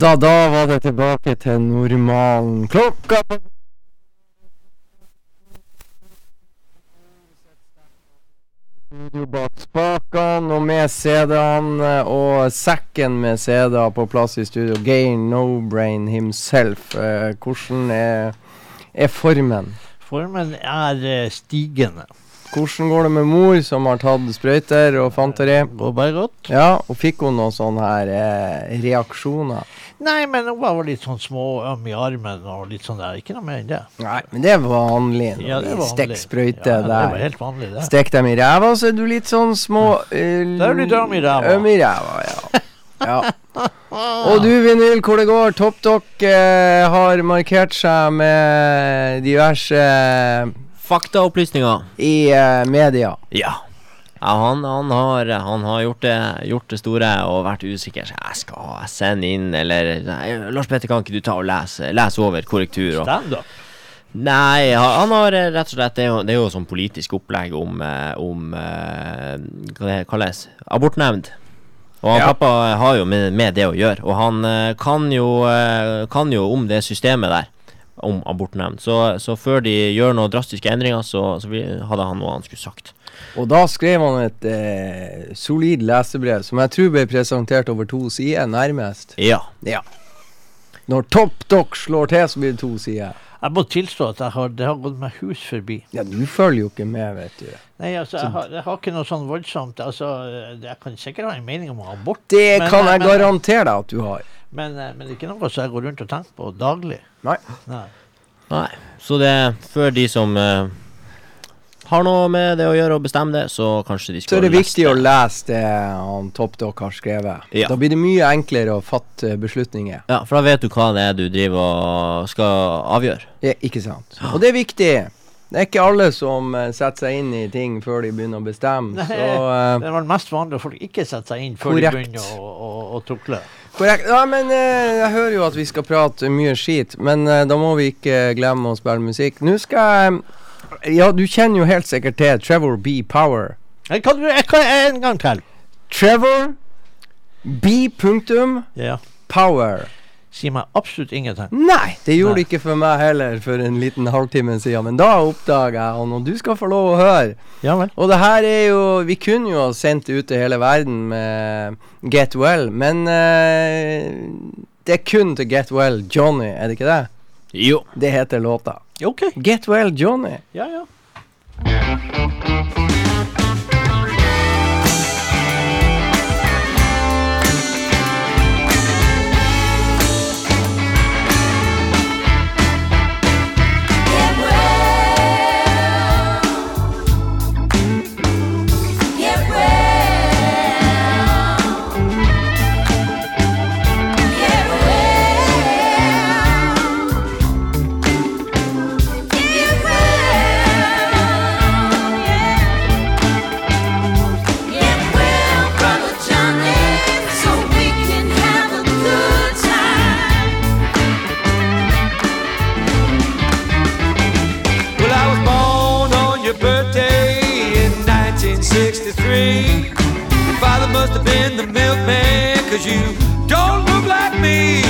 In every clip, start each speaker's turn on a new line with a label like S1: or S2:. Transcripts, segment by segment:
S1: da, da var det tilbake til normalen. Klokka bak spakene og med CD-ene og sekken med CD-er på plass i studio. Geir No-Brain himself. Eh, hvordan er, er formen?
S2: Formen er eh, stigende.
S1: Hvordan går det med mor som har tatt sprøyter og fanteri?
S2: Går bare godt.
S1: Ja, og fikk hun noen sånne her eh, reaksjoner?
S2: Nei, men hun var litt sånn små øm i armen og litt sånn der. Ikke noe mer enn det.
S1: Nei, men det er vanlig. når
S2: Ja, det er vanlig.
S1: Stikker sprøyte
S2: ja, Det var
S1: der.
S2: helt vanlig, det.
S1: Stek dem i ræva, så er du litt sånn små uh,
S2: Da er du litt øm i ræva.
S1: Øm i ræva, ja. ja. Og du, Vinyl, hvor det går? ToppDock uh, har markert seg med diverse
S3: Faktaopplysninger.
S1: i eh, media.
S3: Ja. Ja han, han, har, han har gjort det, gjort det store og vært usikker. Så jeg skal sende inn, eller Lars Petter, kan ikke du ta og lese, lese over korrektur? Og,
S2: Stand-up.
S3: nei, han, har eh, rett og slett Det er jo, det er jo sånn politisk opplegg om, eh, om eh, Hva det kalles? Abortnemnd. Og han
S1: Ja.
S3: pappa har jo med, med det å gjøre, og han kan jo, kan jo om det systemet der. Om abortnemnd. Så, så før de gjør noen drastiske endringer, så, så hadde han noe han skulle sagt.
S1: Og da skrev han et eh, solid lesebrev som jeg tror ble presentert over to sider, nærmest.
S3: Ja.
S1: Ja. Når ToppDock slår til, så blir det to sider.
S2: Jeg må tilstå at jeg har, det har gått meg hus forbi.
S1: Ja, du følger jo ikke med, vet du.
S2: Nei, altså, jeg har, jeg har ikke noe sånn voldsomt altså, Jeg kan sikkert ha en mening om abort,
S1: Det
S2: Men-
S1: kan jeg
S2: men-
S1: garantere deg at du har.
S2: Men, eh, men det er ikke noe som jeg går rundt og tenker på daglig.
S1: Nei.
S2: Nei.
S3: Nei. Så det er for de som uh, har noe med det å gjøre og bestemme det, så kanskje de
S1: Så
S3: skal
S1: er det viktig å
S3: lese
S1: lese det han ToppDock har skrevet.
S3: Ja.
S1: Da blir det mye enklere å fatte beslutninger.
S3: Ja, for da vet du hva det er du driver og skal avgjøre.
S1: Ja, ikke sant. Og det er viktig. Det er ikke alle som eh, setter seg inn i ting før de begynner å bestemme.
S2: Nei,
S1: Så uh,
S2: Det er vel mest vanlig at folk ikke setter seg inn før
S1: Korrekt.
S2: de begynner å, å, å tukle.
S1: Korrekt. Ja, men eh, jeg hører jo at vi skal prate mye skit, men eh, da må vi ikke glemme å spille musikk. Nå skal jeg Ja, du kjenner jo helt sikkert til Trevor B. Power.
S2: Jeg kan, jeg kan en gang til.
S1: Trevor B. Punktum
S2: yeah.
S1: Power.
S2: Sier meg absolutt ingenting.
S1: Nei, det gjorde det ikke for meg heller for en liten halvtime siden. Men da oppdaga jeg han, og du skal få lov å høre.
S2: Ja vel.
S1: Og det her er jo Vi kunne jo ha sendt det ut til hele verden med Get Well, men uh, det er kun til Get Well Johnny, er det ikke det?
S3: Jo.
S1: Det heter låta.
S2: OK.
S1: Get Well Johnny.
S2: Ja, ja.
S4: Must have been the milkman, cause you don't look like me.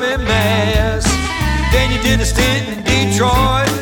S4: In Mass. Then you did a stint in Detroit.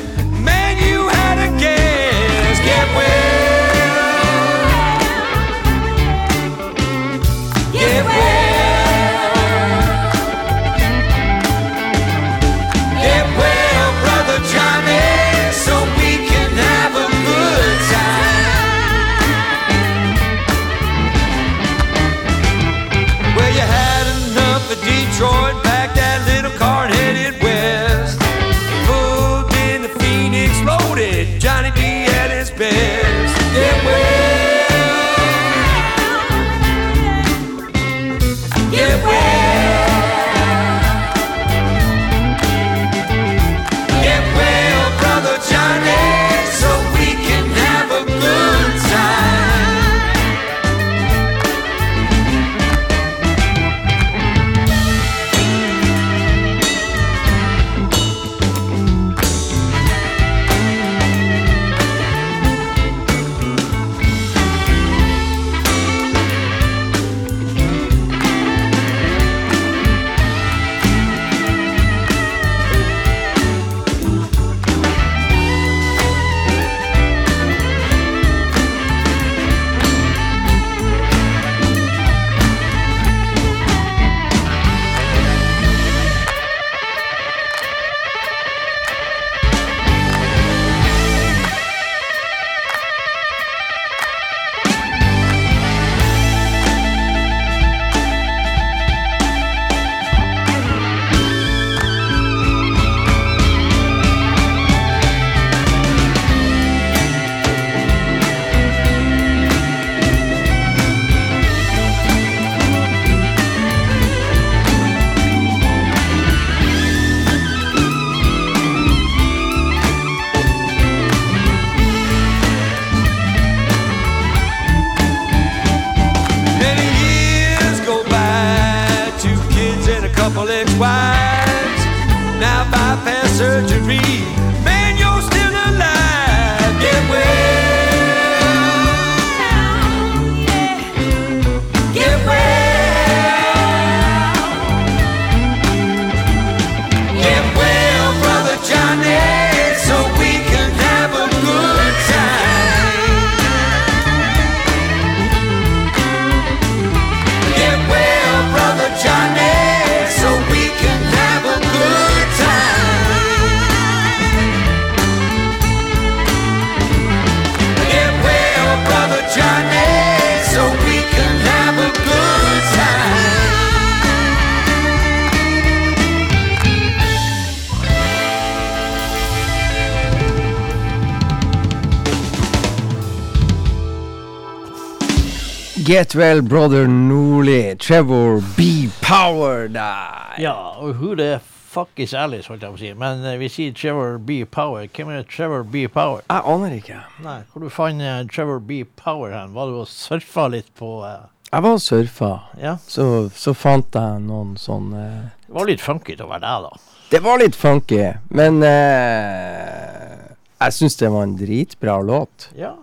S4: Get well, brother
S1: Nordli. Trevor B. Power der.
S2: Ja, og who the fuck is Alice, holdt jeg på å si. Men uh, vi sier Trevor B. Power. Hvem er Trevor B. Power?
S1: Jeg aner ikke.
S2: Nei, hvor du fant uh, Trevor B. Power hen? Var du og surfa litt på uh...
S1: Jeg var og surfa,
S2: Ja,
S1: så, så fant jeg noen sånn
S2: det var litt funky til å være deg, da.
S1: Det var litt funky, men jeg syns det var en dritbra låt.
S2: Ja,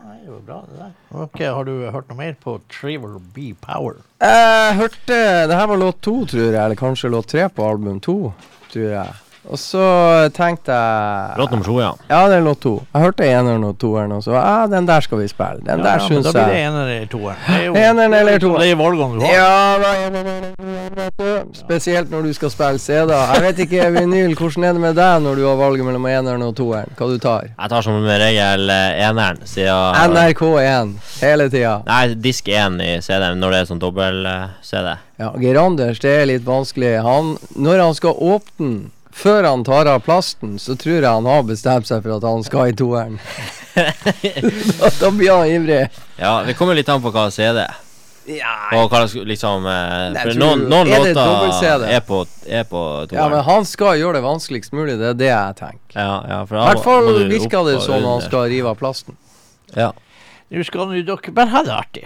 S2: bra, det der. Ok, Har du hørt noe mer på Trevor B. Power?
S1: Jeg hørte Det her var låt to, tror jeg, eller kanskje låt tre på album to, tror jeg. Og så tenkte jeg
S3: Låt nummer to, ja.
S1: Ja, det er låt to. Jeg hørte eneren og toeren, og så ja, den der skal vi spille. Den der
S2: ja,
S1: syns jeg
S2: Da blir det eneren eller toeren. Er
S1: Eneren eller
S2: det er valgene du har.
S1: Ja. Spesielt når du skal spille CD-er. Jeg vet ikke, Vinyl, hvordan er det med deg når du har valget mellom eneren og toeren? Hva du tar?
S3: Jeg tar som regel eh, eneren, siden
S1: NRK1 hele tida.
S3: Nei, disk 1 i CD-en når det er sånn dobbel-CD.
S1: Ja, Geir Anders, det er litt vanskelig. Han, når han skal åpne før han tar av plasten, så tror jeg han har bestemt seg for at han skal i toeren. da, da blir han ivrig.
S3: Ja, det kommer litt an på hva CD er.
S1: Ja,
S3: Og hva liksom eh,
S1: Nei,
S3: For noen, noen
S1: er
S3: låter er på, er på
S1: ja, men han skal gjøre det vanskeligst mulig, det er det jeg tenker.
S3: Ja, ja,
S1: I hvert fall virker det
S3: sånn
S1: som han skal rive av plasten.
S3: Ja.
S2: Nå skal nå dere bare ha det artig.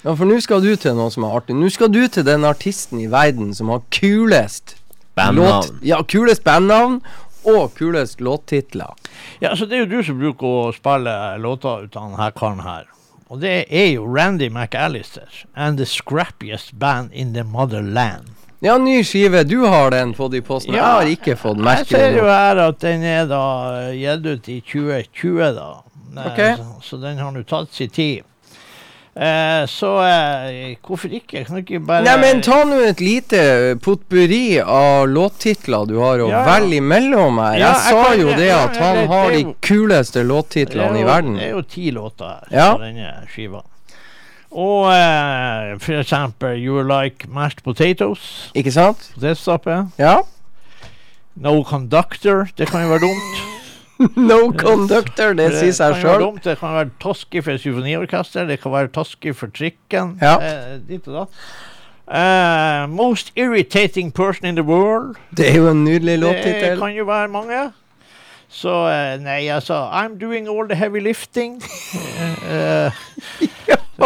S1: Ja, for nå skal du til noe som er artig. Nå skal du til den artisten i verden som har kulest
S3: Bandnavn.
S1: Ja, kulest bandnavn og kulest låttitler.
S2: Ja, så Det er jo du som bruker å spille låter ut av denne karen her. Og det er jo Randy McAllister and The Scrappiest Band in the Motherland.
S1: Ja, ny skive. Du har den fått i posten. Jeg har ikke fått
S2: Jeg ser jo her at den er da gitt ut i 2020, da.
S1: Okay.
S2: Så, så den har nå tatt sin tid. Eh, så eh, hvorfor ikke? Kan du ikke bare
S1: Nei, men ta nå et lite potpurri av låttitler du har å
S2: Ja, ja.
S1: velge imellom her.
S2: Ja,
S1: Jeg
S2: jeg
S1: sa jo det at han
S2: det-
S1: har
S2: det
S1: de kuleste låttitlene i verden.
S2: Det er jo ti låter her
S1: Ja.
S2: på denne skiva. Og eh, for eksempel You Like Mashed Potatoes.
S1: Ikke sant?
S2: Potetstappe.
S1: Ja.
S2: No Conductor. Det kan jo være dumt.
S1: No Conductor, det sier seg sjøl.
S2: Det kan være Toski for symfoniorkester. Det kan være Toski for trikken.
S1: Ja.
S2: Eh, dit og datt. Uh, most irritating person in the world.
S1: Det er jo en nydelig
S2: Det kan jo være mange. Så eh, nei, altså I'm doing all the heavy lifting. uh, det- det- eh,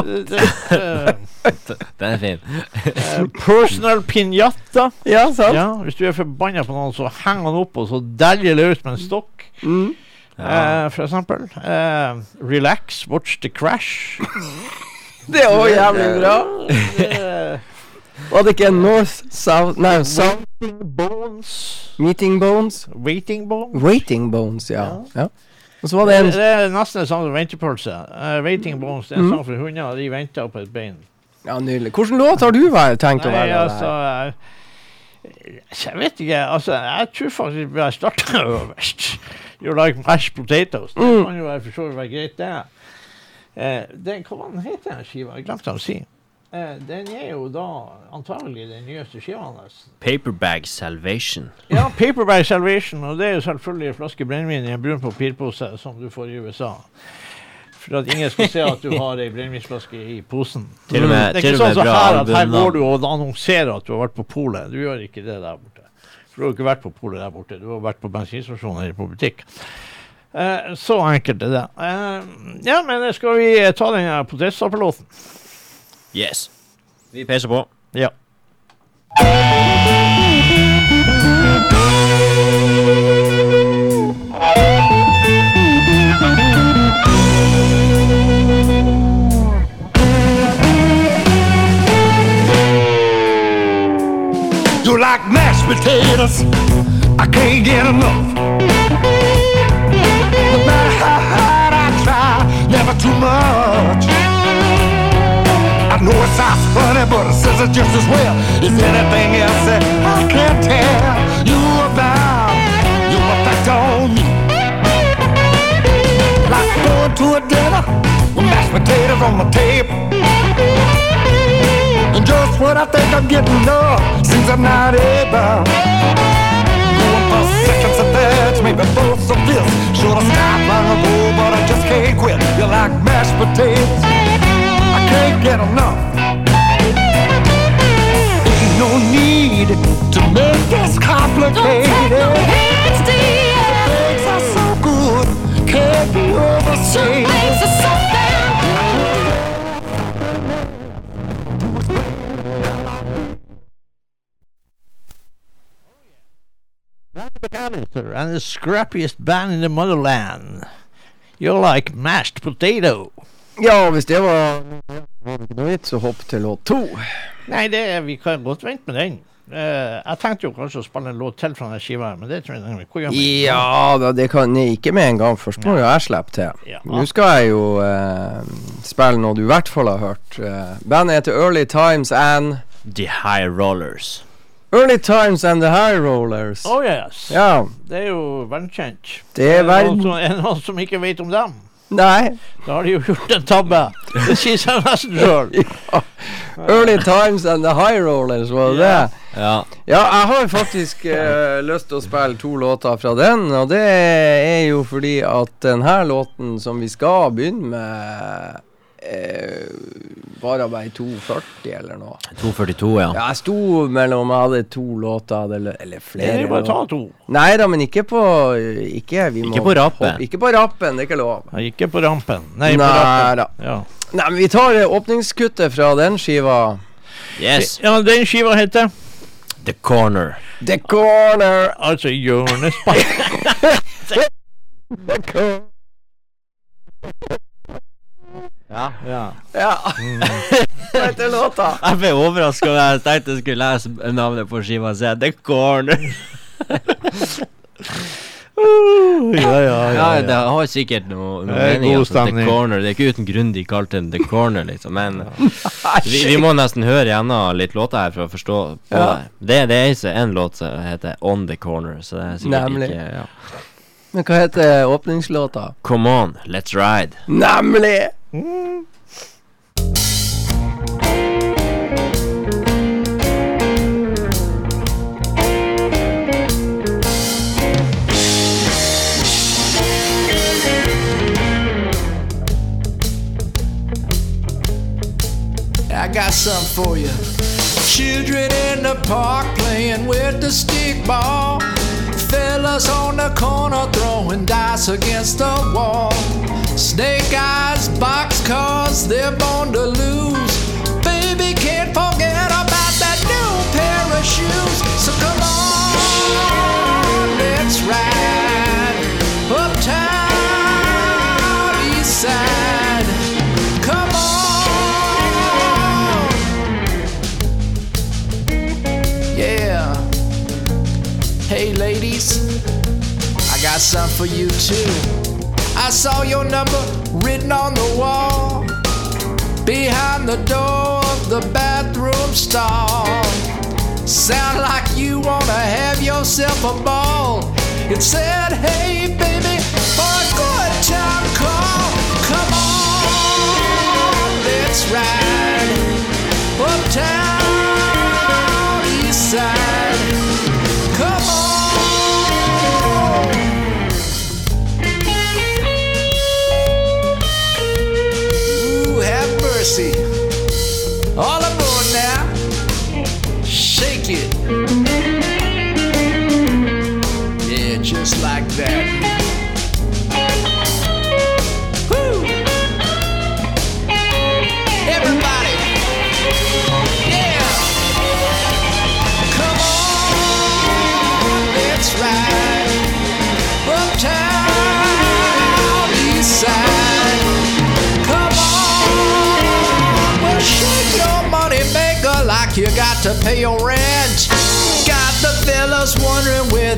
S3: Den er fin.
S2: eh, personal pinjata.
S1: Ja, sant?
S2: Ja, hvis du er forbanna på noen, så henger han opp og så deljer løs med en stokk.
S1: Mm.
S2: Eh, for eksempel. Uh, relax, watch the crash.
S1: Det er òg jævlig bra. Var det ikke North, South Nei, South
S2: Bones.
S1: Meeting Bones?
S2: Waiting bones.
S1: Waiting Bones, ja.
S2: Ja.
S1: Og så var det
S2: Det,
S1: en
S2: det er nesten det samme som ventepølse. Uh, waiting bones det er en
S1: Mm.
S2: sånn for hunder. De venter på et bein.
S1: Ja, nydelig. Hvilken låt har du vært- tenkt å
S2: Nei, altså
S1: der?
S2: eh, Jeg vet ikke. Altså, jeg tror faktisk vi har starta øverst. You like mashed potatoes. Det
S1: Mm.
S2: kan jo være for så vidt være greit, det. Eh, det hva heter den skiva? Jeg glemte å si. Eh, den er jo da antagelig den nyeste skiva hans.
S3: Paperbag Salvation.
S2: Ja, Paperbag Salvation, og det er jo selvfølgelig en flaske brennevin i en brun papirpose som du får i USA. For at ingen skal se at du har ei brennevinsflaske i posen.
S3: Til og med,
S2: Det er ikke sånn som
S3: så
S2: her at her går du og annonserer at du har vært på polet. Du gjør ikke det der borte. For du har ikke vært på polet der borte. Du har vært på bensinstasjonen eller på butikk. Eh, så enkelt er det. Eh, ja, men skal vi ta den potetstappelåten?
S3: Yes. Vi peiser på.
S2: Ja.
S5: You like mashed potatoes, I can't get enough. No matter how hard I try, never too much. Know it sounds funny, but it says it just as well. If anything else that I can't tell you about, you affect on me. Like going to a dinner with mashed potatoes on the table. And just when I think I'm getting up, seems I'm not able. Going for seconds and thirds, maybe fourths of this. Should have stopped long ago, but I just can't quit. You like mashed potatoes? I can't get enough. Ain't no need to make this complicated. Things are so good, can't be overstated.
S2: Randy McAllister and the scrappiest band in the motherland. You're like mashed potato.
S1: Ja, hvis det var Var det ikke noe vits så hopp til låt to?
S2: Nei, det, vi kan godt vente med den. Uh, jeg tenkte jo kanskje å spille en låt til fra den skiva, men det tror jeg ikke.
S1: Ja da, det kan jeg ikke med en gang. Først må jo jeg slippe til.
S2: Ja.
S1: Nå skal jeg jo uh, spille noe du i hvert fall har hørt. Uh, bandet heter Early Times and
S3: The High Rollers.
S1: Early Times and The High Rollers.
S2: Oh yes.
S1: Ja.
S2: Det er jo verdenskjent.
S1: Det er verden-
S2: noen som, er det noen som ikke vet om dem?
S1: Nei.
S2: Da har de jo gjort en tabbe. Det sier seg nesten sjøl.
S1: Early Times and The High Rollers, var det
S2: Ja.
S1: det?
S3: Ja.
S1: Ja, jeg har faktisk uh, lyst til å spille to låter fra den, og det er jo fordi at denne låten som vi skal begynne med, eh, det bare 2,40 eller noe.
S3: 242, ja.
S1: Ja, jeg sto mellom Jeg hadde to låter, eller, eller
S2: Det
S1: flere.
S2: er bare å ta to.
S1: Nei da, men ikke på Ikke, vi må
S3: Ikke på rappen.
S1: Ikke på rappen, det er ikke lov.
S2: Jeg ikke på rampen. Nei, på
S1: Nei da.
S2: Ja.
S1: Nei, men vi tar åpningskuttet fra den skiva.
S3: Yes.
S2: ja, den skiva heter
S3: The Corner.
S1: The Corner.
S2: altså Hjørnespark.
S1: The Corner.
S3: Ja.
S2: Ja.
S1: Ja. Hva heter låta?
S3: Jeg ble overraska da jeg tenkte jeg skulle lese navnet på skiva og se The Corner.
S2: ja, ja,
S3: Ja, det har sikkert noe, noe
S2: Det
S3: mening.
S2: god
S3: Altså, The. Corner. Det er ikke uten grunn de kalte den The Corner, liksom. Men vi, vi må nesten høre gjennom litt låter her for å forstå på
S1: Ja.
S3: det. Det, det er ikke en låt som heter On The Corner, så det er sikkert
S1: Nemlig.
S3: ikke ja.
S1: Men hva heter åpningslåta?
S3: Come on, let's ride.
S1: Nemlig! Hmm.
S6: I got something for you. Children in the park playing with the stick ball. Fellas on the corner throwing dice against the wall. Snake eyes, box cars, they're born to lose. Baby can't forget about that new pair of shoes. So come on, let's ride uptown east side. Got for you too. I saw your number written on the wall behind the door of the bathroom stall. Sound like you wanna have yourself a ball. It said, hey, baby, for a good time call. Come on, let's ride uptown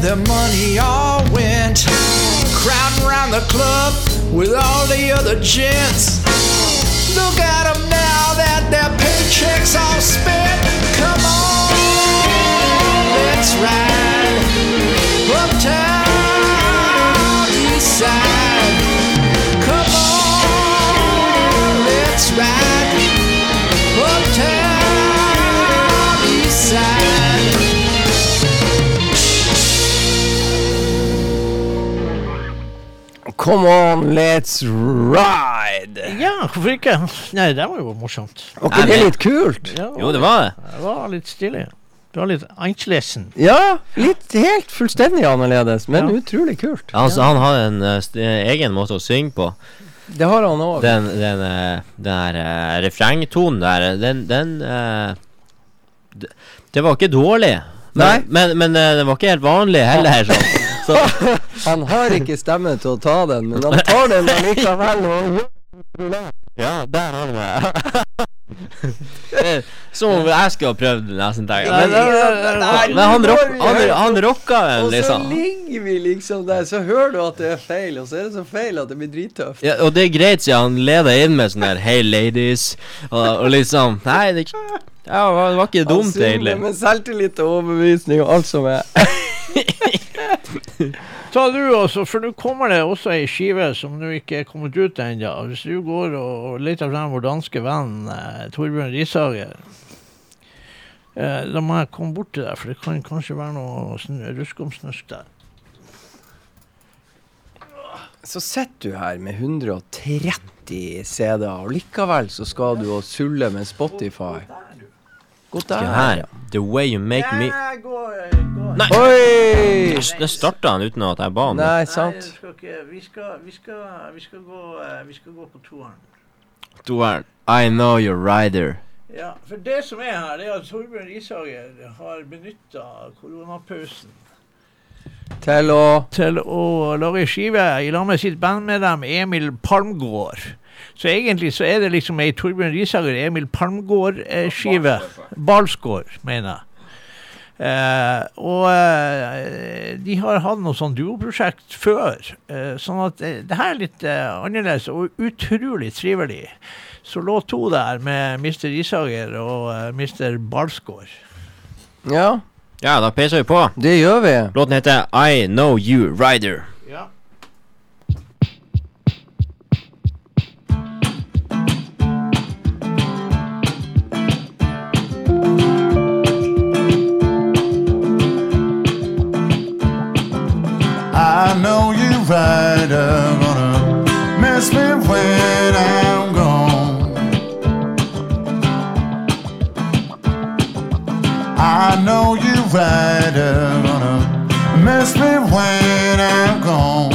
S6: their money all went. Crowding around the club with all the other gents. Look at them now that their paychecks all spent. Come on, let's ride uptown east side. Come on, let's ride!
S2: ja, hvorfor ikke? Nei, det var jo morsomt.
S1: Var ikke det litt kult?
S2: Ja,
S3: Jo, det var det.
S2: det var litt stilig. Det var litt annerledes.
S1: Ja, litt helt fullstendig annerledes, men
S2: Ja.
S1: utrolig kult.
S3: Altså, Han har en uh, egen måte å synge på.
S1: Det har han òg.
S3: Den, den, uh, den der uh, refrengtonen der, den, den det, det var ikke dårlig.
S1: Nei.
S3: Men, men, men det var ikke helt vanlig heller. Sånn. Så,
S1: Han har ikke stemme til å ta den, men han tar den likevel. og-
S3: ja, der har du det. Det er Som om jeg skulle ha prøvd, nesten. tenker jeg.
S2: Nei,
S3: Men,
S2: nei, nei, nei.
S3: men han, rock, han, han rocka den,
S1: Og så
S3: liksom.
S1: ligger vi liksom der, så hører du at det er feil, og så er det så feil at det blir drittøft.
S3: Ja, og det er greit, siden han leder inn med sånn der Hey, ladies. Og, og liksom Nei, det, ja, det var, det var ikke dumt, egentlig.
S1: Med selvtillit og overbevisning og alt som er.
S2: Ta du også, for nå kommer det også ei skive som nå ikke er kommet ut ennå. Hvis du går og, leter frem vår danske venn eh, Torbjørn Rishager eh, Da må jeg komme bort til deg, for det kan kanskje være noe sn- ruskomsnusk der.
S1: Så sitter du her med 130 CD-er, og likevel så skal du og sulle med Spotify. Gå dag.
S3: her,
S1: ja.
S3: The way you make me
S2: Jeg går, eh, gå.
S3: Nei!
S1: Oi!
S3: Det starta han uten at jeg ba om det.
S1: Nei,
S2: Nei,
S1: sant.
S2: det skal ikke. Vi skal, vi skal, vi skal, gå, eh, vi skal gå på toeren.
S3: Toeren. I know your rider.
S2: Ja, for det som er her, det er at Torbjørn Ishager har benytta koronapausen
S1: Til å
S2: til å lage skive i lag med sitt bandmedlem Emil Palmgård. Så egentlig så er det liksom ei Torbjørn Risager Emil Palmgård-skive. Balsgård, mener jeg. Eh, og eh, de har hatt noe sånn duoprosjekt før. Eh, sånn at eh, det her er litt eh, annerledes og utrolig trivelig. Så lå to der med Mr. Risager og eh, Mr. Balsgård.
S1: Ja,
S3: Ja, da peiser vi på.
S1: det gjør vi.
S3: Låten heter I Know You Rider.
S2: Ja.
S7: I know you right are gonna miss me when I'm gone. I know you right are gonna miss me when I'm gone.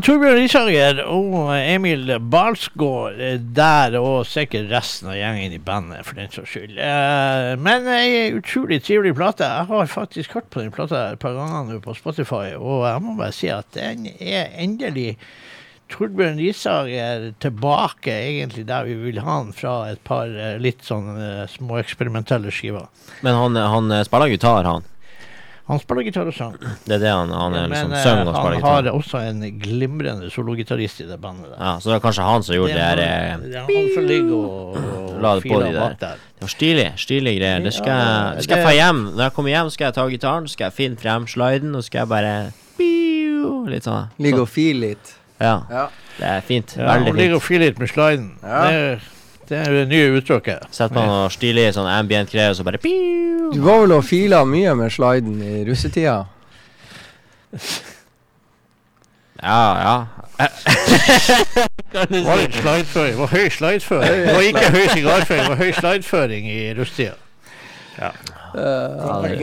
S2: Torbjørn Risager og Emil Balsgaard er der, og sikkert resten av gjengen i bandet, for den saks skyld. Eh, men ei utrolig trivelig plate. Jeg har faktisk hørt på den plata et par ganger nå på Spotify, og jeg må bare si at den er endelig Torbjørn Risager tilbake egentlig der vi vil ha han fra et par eh, litt sånn småeksperimentelle små eksperimentelle skiver.
S3: Men han, han eh, spiller gitar, han.
S2: Han spiller gitar og sang.
S3: Det er det han, han er liksom
S2: Men spiller
S3: gitar Men
S2: han har også en glimrende sologitarist i det bandet der.
S3: Ja, så det er kanskje han som gjorde det her
S2: Det
S3: eh,
S2: er han som ligger og, og
S3: La det på de der.
S2: der.
S3: Det var stilig. Stilige greier. Det skal,
S2: Ja,
S3: det skal jeg
S2: det-
S3: få hjem. Når jeg kommer hjem, skal jeg ta gitaren, skal jeg finne frem sliden, og skal jeg bare Litt sånn.
S1: Ligger og filer litt.
S3: Ja,
S1: Ja.
S3: det er fint.
S2: Ja,
S3: Veldig
S2: fint. ligger og filer litt med sliden.
S1: Ja.
S2: Det, det er det nye uttrykket.
S3: Sett på noe stilig sånn ambient-greier, og så bare piu.
S1: Du var vel og fila mye med sliden i russetida?
S3: Ja, ja.
S2: Var det slideføring? Var høy slideføring? Det var ikke høy sigarføring, det var høy slideføring i russetida
S1: Uh,
S3: Ja, det-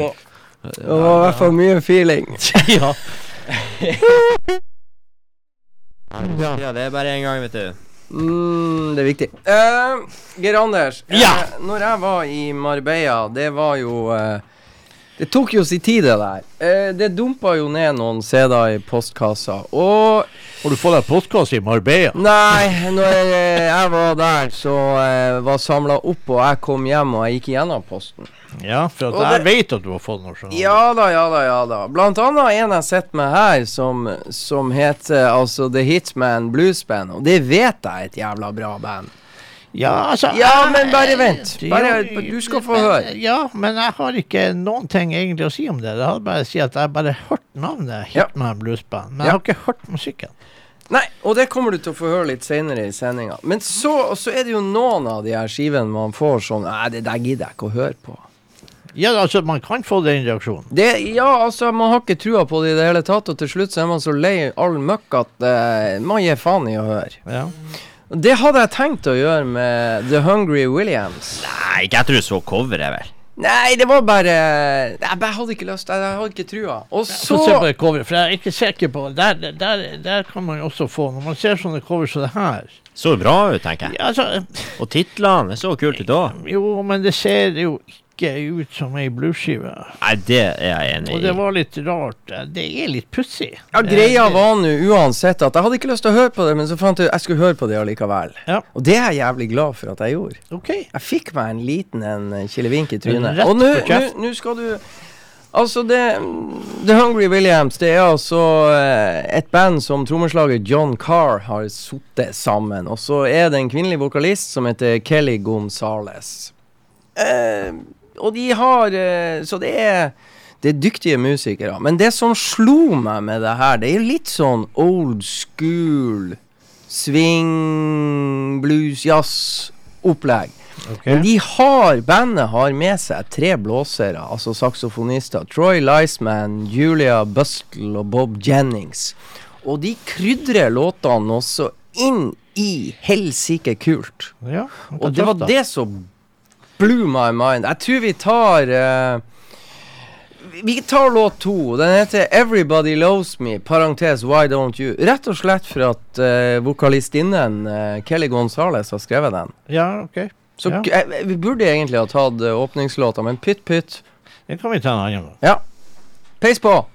S1: det var i hvert fall mye feeling.
S2: ja.
S3: ja, det er bare én gang, vet du.
S1: Mm, det er viktig. Uh, Geir Anders,
S2: ja.
S1: uh, når jeg var i Marbella, det var jo eh, Det tok jo sin tid, det der. Eh, det dumpa jo ned noen CD-er i postkassa, og
S2: Har du fått deg postkasse i Marbella?
S1: Nei, når jeg, jeg var der, så eh, var samla opp, og jeg kom hjem og jeg gikk gjennom posten.
S2: Ja, for
S1: Og
S2: at jeg
S1: det-
S2: vet at du har fått noe sånt.
S1: Ja da, ja da, ja da. Blant annet en jeg sitter med her, som, som heter altså The Hitman Blues Band, og det vet jeg er et jævla bra band.
S2: Ja, altså
S1: Ja, men bare vent. Bare- du skal få høre.
S2: Ja, men jeg har ikke noen ting egentlig å si om det. Jeg har bare si at jeg bare hørt navnet
S1: Ja.
S2: Hitman Blues Band, men
S1: Ja.
S2: jeg har ikke hørt musikken.
S1: Nei, og det kommer du til å få høre litt senere i sendinga. Men så, så er det jo noen av de her skivene man får sånn Nei, det der gidder jeg ikke å høre på.
S2: Ja, altså, man kan få den reaksjonen.
S1: Det, ja, altså, man har ikke trua på det i det hele tatt, og til slutt så er man så lei all møkk at uh, man gir faen i å høre.
S2: Ja.
S1: Det hadde jeg tenkt å gjøre med The Hungry Williams.
S3: Nei, ikke etter du så coveret, vel.
S1: Nei, det var bare Jeg bare hadde ikke lyst. Jeg, jeg hadde ikke trua. Og
S2: Få
S1: så
S2: se på det coveret, for jeg er ikke sikker på Der, der, der kan man jo også få Når man ser sånne cover som det her
S3: Så bra ut, tenker jeg.
S2: ja, altså,
S3: Og titlene, det så kult ut òg.
S2: Jo, men det ser jo ikke ut som ei bluesskive.
S3: Nei, det er jeg enig i.
S2: Og det var litt rart. Det er litt pussig.
S1: ja, Greia var nå uansett at jeg hadde ikke lyst til å høre på det, men så fant jeg ut jeg skulle høre på det allikevel.
S2: Ja.
S1: Og det er jeg jævlig glad for at jeg gjorde.
S2: OK.
S1: Jeg fikk meg en liten en kilevink i trynet.
S2: Rett
S1: Og nå skal du Altså, det The Hungry Williams, det er altså eh, et band som trommeslager John Carr har sittet sammen. Og så er det en kvinnelig vokalist som heter Kelly Gonzales. Eh, og de har eh, Så det er det er dyktige musikere. Men det som slo meg med det her, det er litt sånn old school swing, blues, jazz-opplegg.
S2: Okay.
S1: Men de har, bandet har med seg tre blåsere, altså saksofonister. Troy Liceman, Julia Bustle og Bob Jennings. Og de krydrer låtene også inn i helsike kult.
S2: Ja,
S1: Og det var det som blew my mind. Jeg tror vi tar uh, Vi tar låt to. Den heter 'Everybody Loves Me', parentes 'Why Don't You'. Rett og slett for at uh, vokalistinnen uh, Kelly Gonzales har skrevet den.
S2: Ja, OK.
S1: Så
S2: Ja.
S1: eh, vi burde egentlig ha tatt åpningslåta, men pytt pytt.
S2: Den kan vi ta en annen gang.
S1: Ja. Peis på!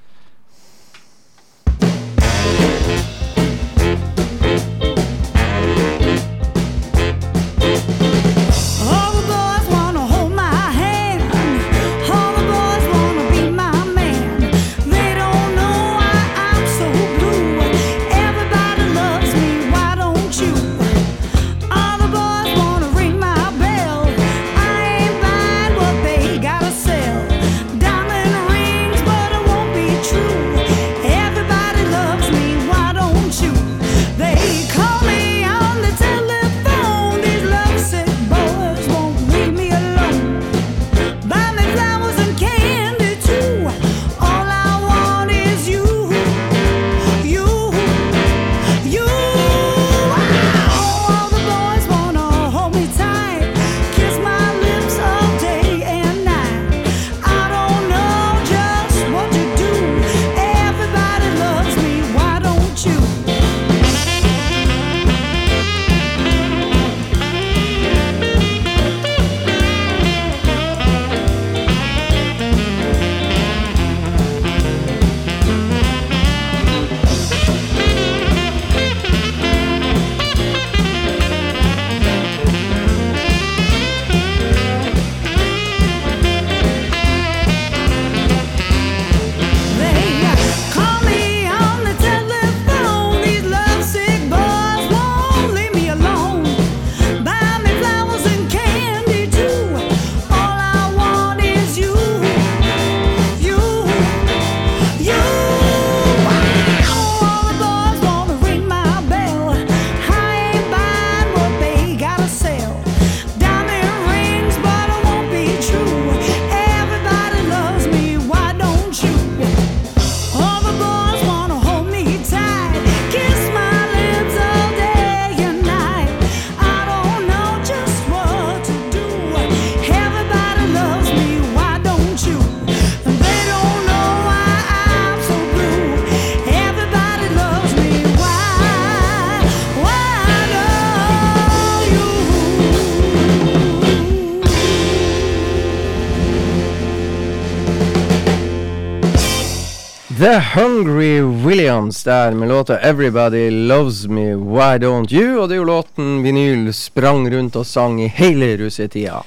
S8: The
S1: Hungry Williams der med låta 'Everybody Loves Me, Why Don't You'. Og det er jo låten vinyl sprang rundt og sang i hele russetida.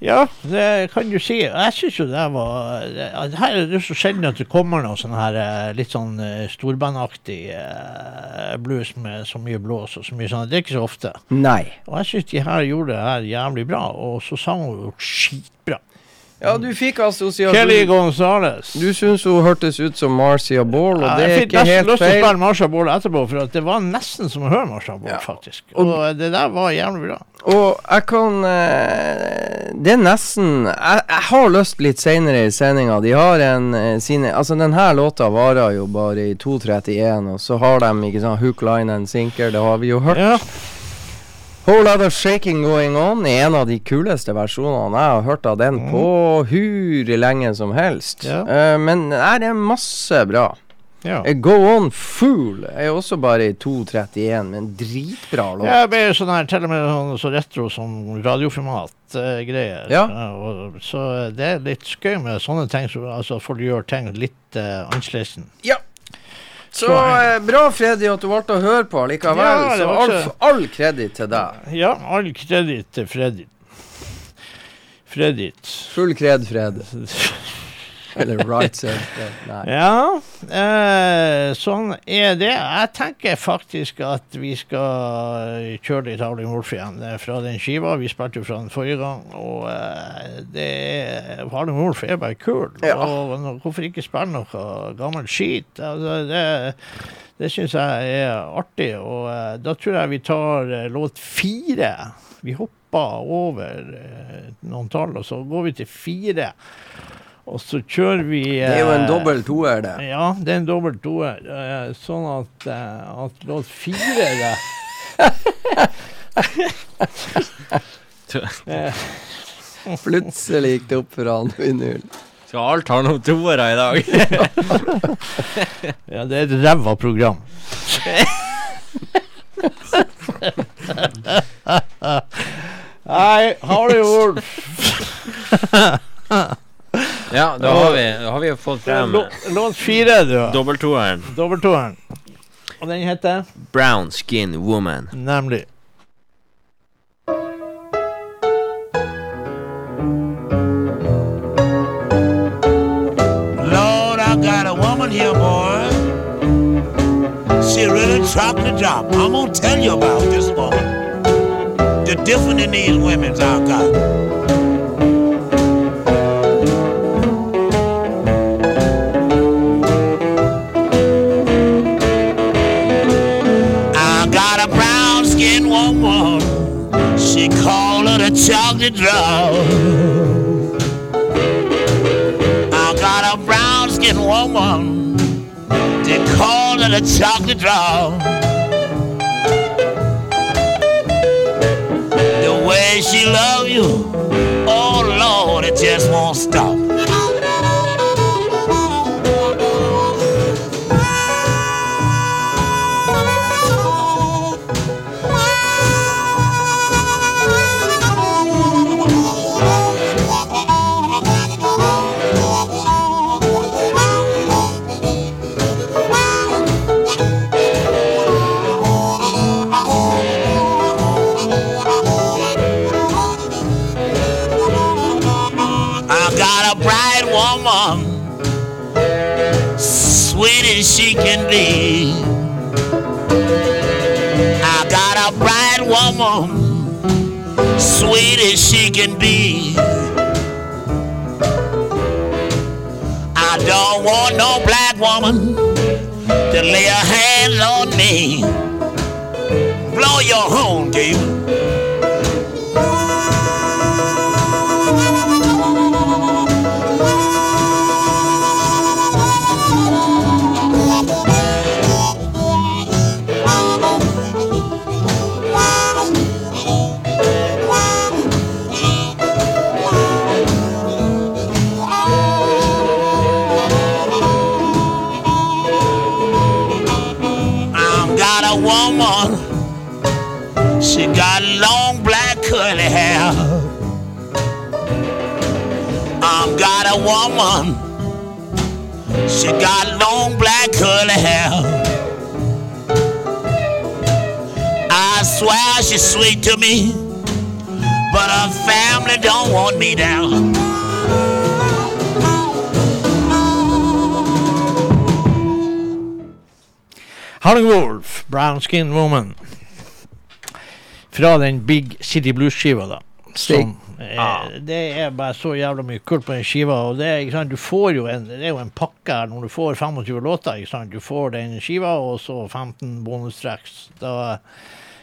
S2: Ja, det kan du si. Jeg syns jo det var det, Her er det så sjelden at det kommer noe sånn her eh, litt sånn eh, storbandaktig eh, blues med så mye blås og så mye sånn. Det er ikke så ofte.
S1: Nei.
S2: Og jeg syns de her gjorde det her jævlig bra, og så sang hun jo skitbra.
S1: Ja, du fikk
S2: Kelly
S1: assosiasjon
S2: Gonzales.
S1: Du syns hun hørtes ut som Marcia Ball, og
S2: Ja,
S1: det er
S2: jeg fikk
S1: ikke
S2: nesten
S1: helt
S2: lyst til å
S1: feil.
S2: spille Marcia Ball etterpå, for det var nesten som å høre Marcia Ball,
S1: Ja.
S2: faktisk.
S1: Og-
S2: Og det der var jævlig bra.
S1: Og jeg kan eh, Det er nesten Jeg, jeg har lyst litt seinere i sendinga. De har en eh, sine Altså, denne låta varer jo bare i 2.31, og så har de ikke sånn hook, line and sinker. Det har vi jo hørt.
S2: Ja.
S1: Whole Lot of Shaking Going On i en av de kuleste versjonene jeg har hørt av den
S2: Mm.
S1: på hur lenge som helst.
S2: Ja.
S1: Uh, men nei, det er masse bra.
S2: ja.
S1: Eh, Go On Fool er også bare i 2.31, men dritbra låt.
S2: Ja, det er sånn her, til og med sånn, så retro som radioformat-greier.
S1: Ja.
S2: uh, så det er litt skøy med sånne ting, så, altså folk gjør ting litt uh, annerledes.
S1: Så eh, bra, Freddy, at du valgte å høre på likevel.
S2: Ja,
S1: så all,
S2: ikke-
S1: all kreditt til deg.
S2: Ja, all kreditt til Freddy. Freddy.
S1: Full kred, Fred. Eller right said Nei.
S2: Ja, eh, sånn er det. Jeg tenker faktisk at vi skal kjøre litt Howling Wolf igjen eh, fra den skiva. Vi spilte jo fra den forrige gang, og eh, det er, Howling Wolf er bare kul.
S1: Ja.
S2: Og og, hvorfor ikke spille noe gammel skit? Altså, det det syns jeg er artig, og eh, da tror jeg vi tar eh, låt fire. Vi hopper over eh, noen tall, og så går vi til fire. Og så kjører vi
S1: Det er jo en
S2: eh,
S1: dobbel toer, det.
S2: ja, det er en dobbelt toer. eh, sånn at, eh, at låt fire er det
S1: Plutselig gikk det opp for han i null.
S3: Så alt har noen toere i dag.
S2: Ja, det er et ræva program. Nei, det Wolf.
S3: Ja, da har vi, da har vi jo fått er frem
S2: Lå- Låt fire, du.
S3: dobbelttoeren.
S2: Dobbelttoeren. Og den heter
S3: Brown Skin Woman.
S2: nemlig
S9: Lord, I got a woman here, boy. She really chopped the job. I'm gonna tell you about this woman. The different in these women's I got. Chocolate drop. I got a brown skinned woman. They call her the chocolate drop. The way she love you, oh Lord, it just won't stop. Can be. I don't want no black woman to lay her hands on me. Blow your horn, Gabe. Woman. She got long black curly hair.
S10: I swear she's sweet to me, but her family don't want me down.
S2: Howling Wolf, Brown Skin Woman. Fra den Big City Blues-skiva, da. Som, eh, Det er bare så jævla mye kult på den skiva. Og det, ikke sant? Du får jo en, det er jo en pakke her når du får 25 låter. Ikke sant? Du får den skiva og så 15 bonustracks. Da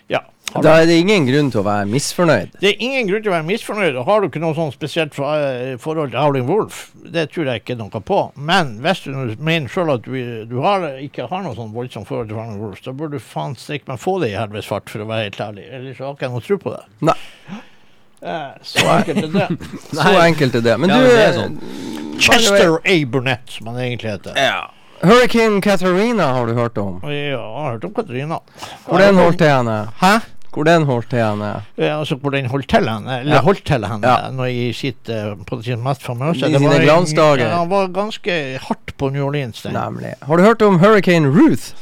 S2: Ja.
S1: Da er det ingen grunn til å være misfornøyd.
S2: Det er ingen grunn til å være misfornøyd. og Har du ikke noe sånn spesielt eh, forhold til Howling Wolf, det tror jeg ikke noe på. Men hvis du mener sjøl at du, du har, ikke har noe sånn voldsomt forhold til Howling Wolf, da burde du faen stikke meg få det i helvetes fart, for å være helt ærlig. Ellers har ikke jeg noe tro på det.
S1: Nei.
S2: Eh, så enkelt er det.
S1: Så enkelt er det. Men
S3: Ja,
S1: du
S3: men det er
S1: eh,
S3: sånn.
S2: Chester A. Burnett, som han egentlig heter. Ja.
S1: Hurricane Katarina har du hørt om.
S2: Ja, jeg har hørt om Katarina.
S1: Hvor den holdt til henne?
S2: Hæ?
S1: Hvor den holdt til henne?
S2: Ja, altså hvor den holdt til henne, eller
S1: Ja.
S2: holdt til henne
S1: Ja.
S2: når jeg sitt, eh, på sitt mest famøse.
S1: I
S2: Det
S1: sine glansdager.
S2: Ja, han var ganske hardt på New Orleans. Den.
S1: Nemlig. Har du hørt om Hurricane Ruth?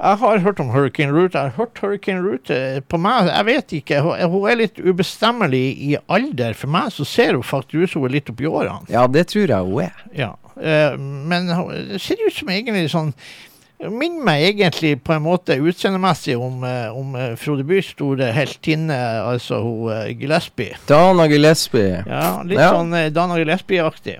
S2: Jeg har hørt om Hurricane Ruth. Jeg har hørt Hurricane Route eh, på meg. Jeg vet ikke. Hun, er litt ubestemmelig i alder. For meg så ser hun faktisk ut som hun er litt oppi årene.
S1: Ja, det tror jeg hun er.
S2: Ja. Eh, men det ser ut som egentlig sånn Minner meg egentlig på en måte utseendemessig om, eh, om eh, Frode Bys store heltinne, altså hun eh, Gillespie.
S1: Dana Gillespie.
S2: Ja, litt
S1: Ja.
S2: sånn Dana Gillespie-aktig.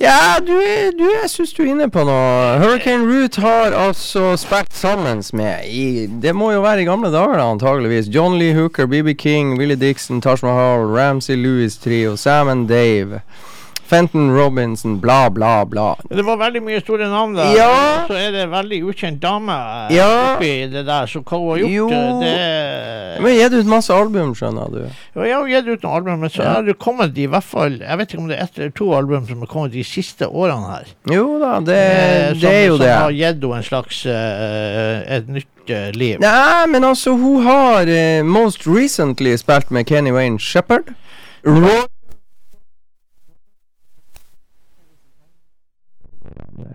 S1: Ja, du, du jeg syns du er inne på noe. Hurricane Root har altså spilt sammen med i Det må jo være i gamle dager, da, antageligvis. John Lee Hooker, BB King, Willie Dixon, Taj Mahal, Ramsey Lewis Trio, Sam and Dave. Fenton Robinson, bla, bla, bla.
S2: Det var veldig mye store navn der.
S1: Ja.
S2: Så er det veldig ukjent dame eh,
S1: Ja.
S2: oppi det der. Så hva hun har gjort,
S1: Jo.
S2: det
S1: Hun har gitt ut masse album, skjønner du.
S2: Ja, jeg har gitt ut noen album, men så
S1: Ja.
S2: har det kommet i hvert fall Jeg vet ikke om det er ett eller to album som har kommet de siste årene her.
S1: Jo da, det,
S2: Eh,
S1: det er jo
S2: som, Som har
S1: det.
S2: gitt henne en slags eh, et nytt eh, liv.
S1: Nei, men altså, hun har eh, most recently spilt med Kenny Wayne Shepherd. Roy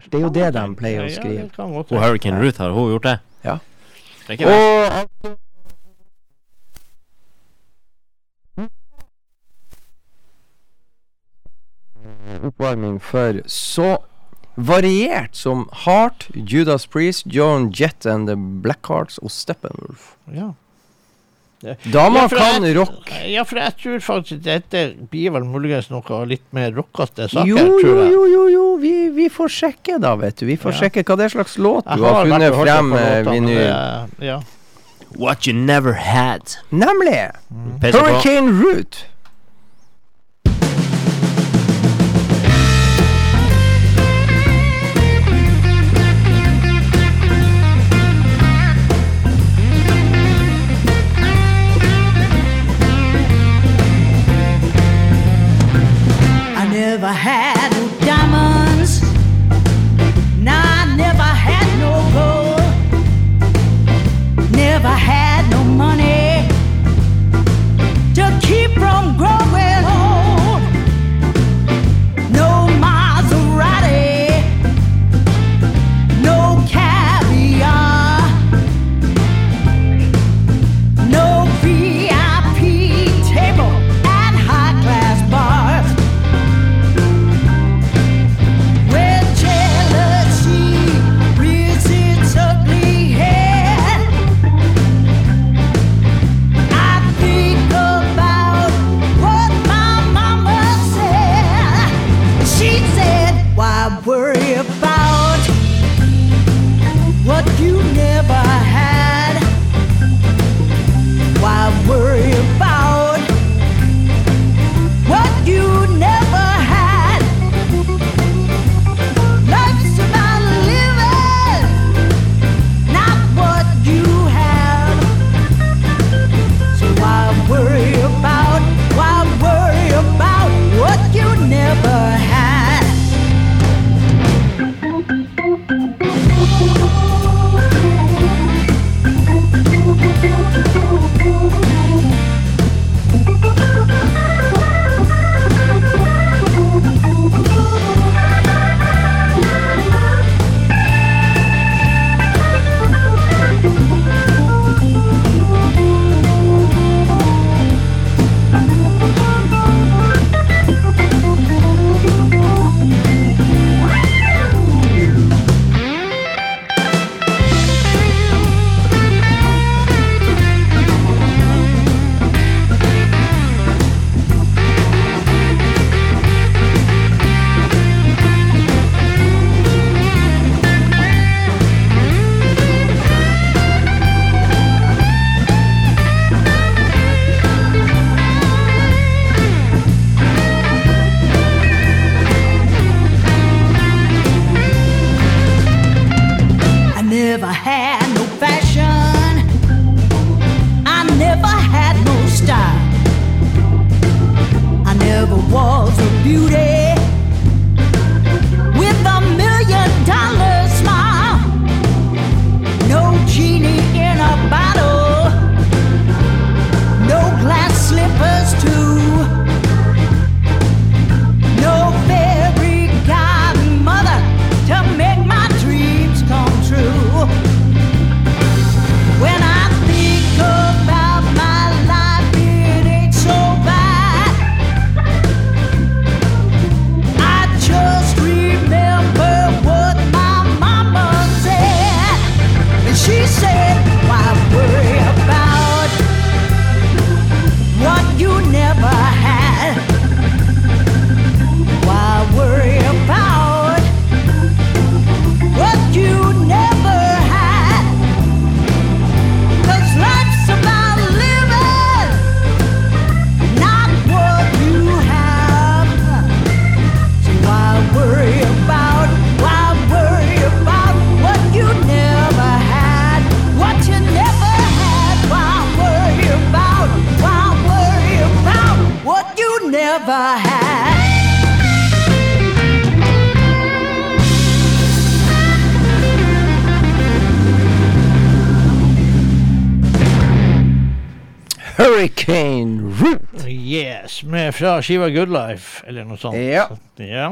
S1: Det er jo det de pleier å skrive.
S3: Og. Hurricane Ruth, har hun gjort det?
S1: Ja.
S3: Det.
S1: Og altså Oppvarming for så variert som Heart, Judas Priest, John Jett and The Blackhearts og Steppenwolf.
S2: Ja.
S1: Dama
S2: Ja,
S1: kan
S2: jeg-
S1: rock.
S2: Ja, for jeg tror faktisk dette blir vel muligens noe litt mer rockete saker,
S1: Jo,
S2: tror
S1: jo,
S2: jeg.
S1: jo, jo, jo. Vi, vi får sjekke, da, vet du. Vi får
S2: Ja.
S1: sjekke hva det er slags låt
S2: Jeg
S1: du har
S2: har
S1: funnet frem eh,
S2: låtene. Ja.
S3: What you never had.
S1: Nemlig!
S3: Mm.
S1: Hurricane Root.
S8: Never had no diamonds.
S2: Fra skiva Good Life, eller noe sånt.
S1: Ja.
S2: Ja.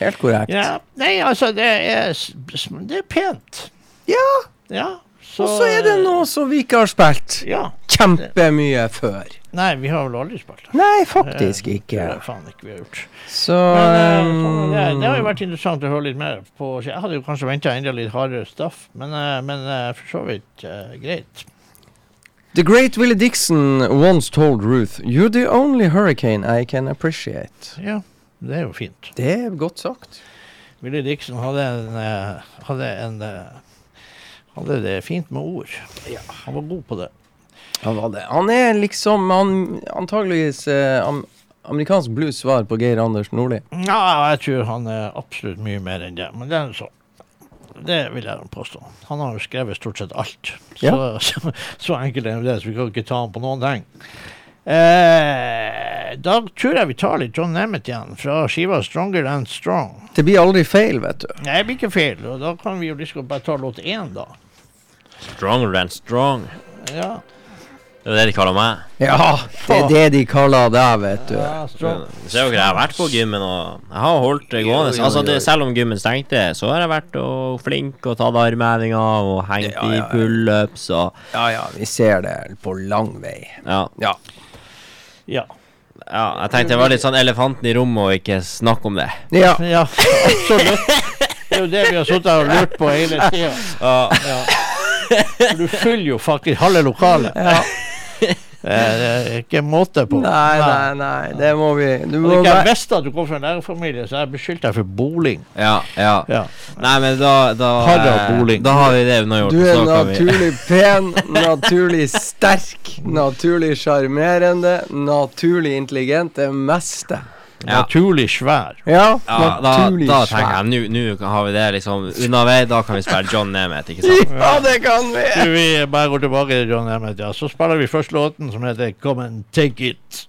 S1: Helt korrekt.
S2: ja. Nei, altså, det er, det er pent.
S1: Ja,
S2: Ja.
S1: og så er det noe som vi ikke har spilt
S2: Ja.
S1: kjempemye før.
S2: Nei, vi har vel aldri spilt det.
S1: Nei, faktisk
S2: Eh,
S1: ikke.
S2: Det er faen ikke vi har gjort.
S1: Så
S2: Men, sånn, det, det har jo vært interessant å høre litt mer på. Jeg hadde jo kanskje venta enda litt hardere stuff, men, eh, men for så vidt uh, greit.
S1: The great Willie Dixon once told Ruth, You're the only hurricane I can appreciate.
S2: Ja, det er jo fint.
S1: Det er godt sagt.
S2: Willie Dixon hadde en, eh, hadde en eh, hadde det fint med ord. Ja. Han var god på det.
S1: Han var det. Han er liksom han, antageligvis eh, am, amerikansk blues svar på Geir Anders Nordli.
S2: Ja, jeg tror han er absolutt mye mer enn det, men det er så. Det vil jeg påstå. Han har jo skrevet stort sett alt. Så,
S1: Ja.
S2: så, så enkelt er det, så vi kan ikke ta han på noen ting. Eh, da tror jeg vi tar litt John Nemeth igjen, fra skiva 'Stronger and Strong'.
S1: Det blir aldri feil, vet du.
S2: Nei, det blir ikke feil, og da kan vi jo liksom bare ta låt én, da.
S3: Stronger than strong.
S2: Ja,
S3: Det er det de kaller meg.
S1: Ja, det er det de kaller deg, vet du.
S2: ja.
S3: Ser dere, jeg har vært på gymmen og jeg har holdt det gående.
S1: jo,
S3: Altså,
S1: jo.
S3: det, selv om gymmen stengte, så har jeg vært og flink og tatt armhevinger og hengt
S1: Ja, ja, ja.
S3: i pullups og
S1: Ja ja, vi ser det på lang vei.
S3: ja.
S1: Ja.
S2: Ja.
S3: ja. Jeg tenkte det var litt sånn elefanten i rommet og ikke snakke om det.
S1: Ja.
S2: ja, absolutt. Det er jo det vi har sittet og lurt på hele tida.
S3: Ja.
S2: For du fyller jo faktisk halve lokalet. Eh, Det er ikke måte på.
S1: Nei, nei, nei, det må vi Du
S2: Hadde
S1: må
S2: ikke jeg visst at du kom fra en lærerfamilie, så hadde jeg beskyldt deg for boling.
S3: Ja, ja.
S2: Ja.
S3: Nei, men da Da,
S2: Harald
S3: eh,
S2: Boling.
S3: da har vi det unnagjort.
S1: Du er naturlig pen, naturlig sterk, naturlig sjarmerende, naturlig intelligent. Det meste.
S3: Ja.
S2: Naturlig svær.
S1: Ja,
S3: Ja, da,
S1: naturlig
S3: da tenker jeg nå Nå har vi det liksom unna vei. Da kan vi spille John Nemeth, ikke sant?
S1: Ja, det kan vi!
S2: Du, vi bare går tilbake til John Nemeth, ja. Så spiller vi først låten som heter Come and Take It.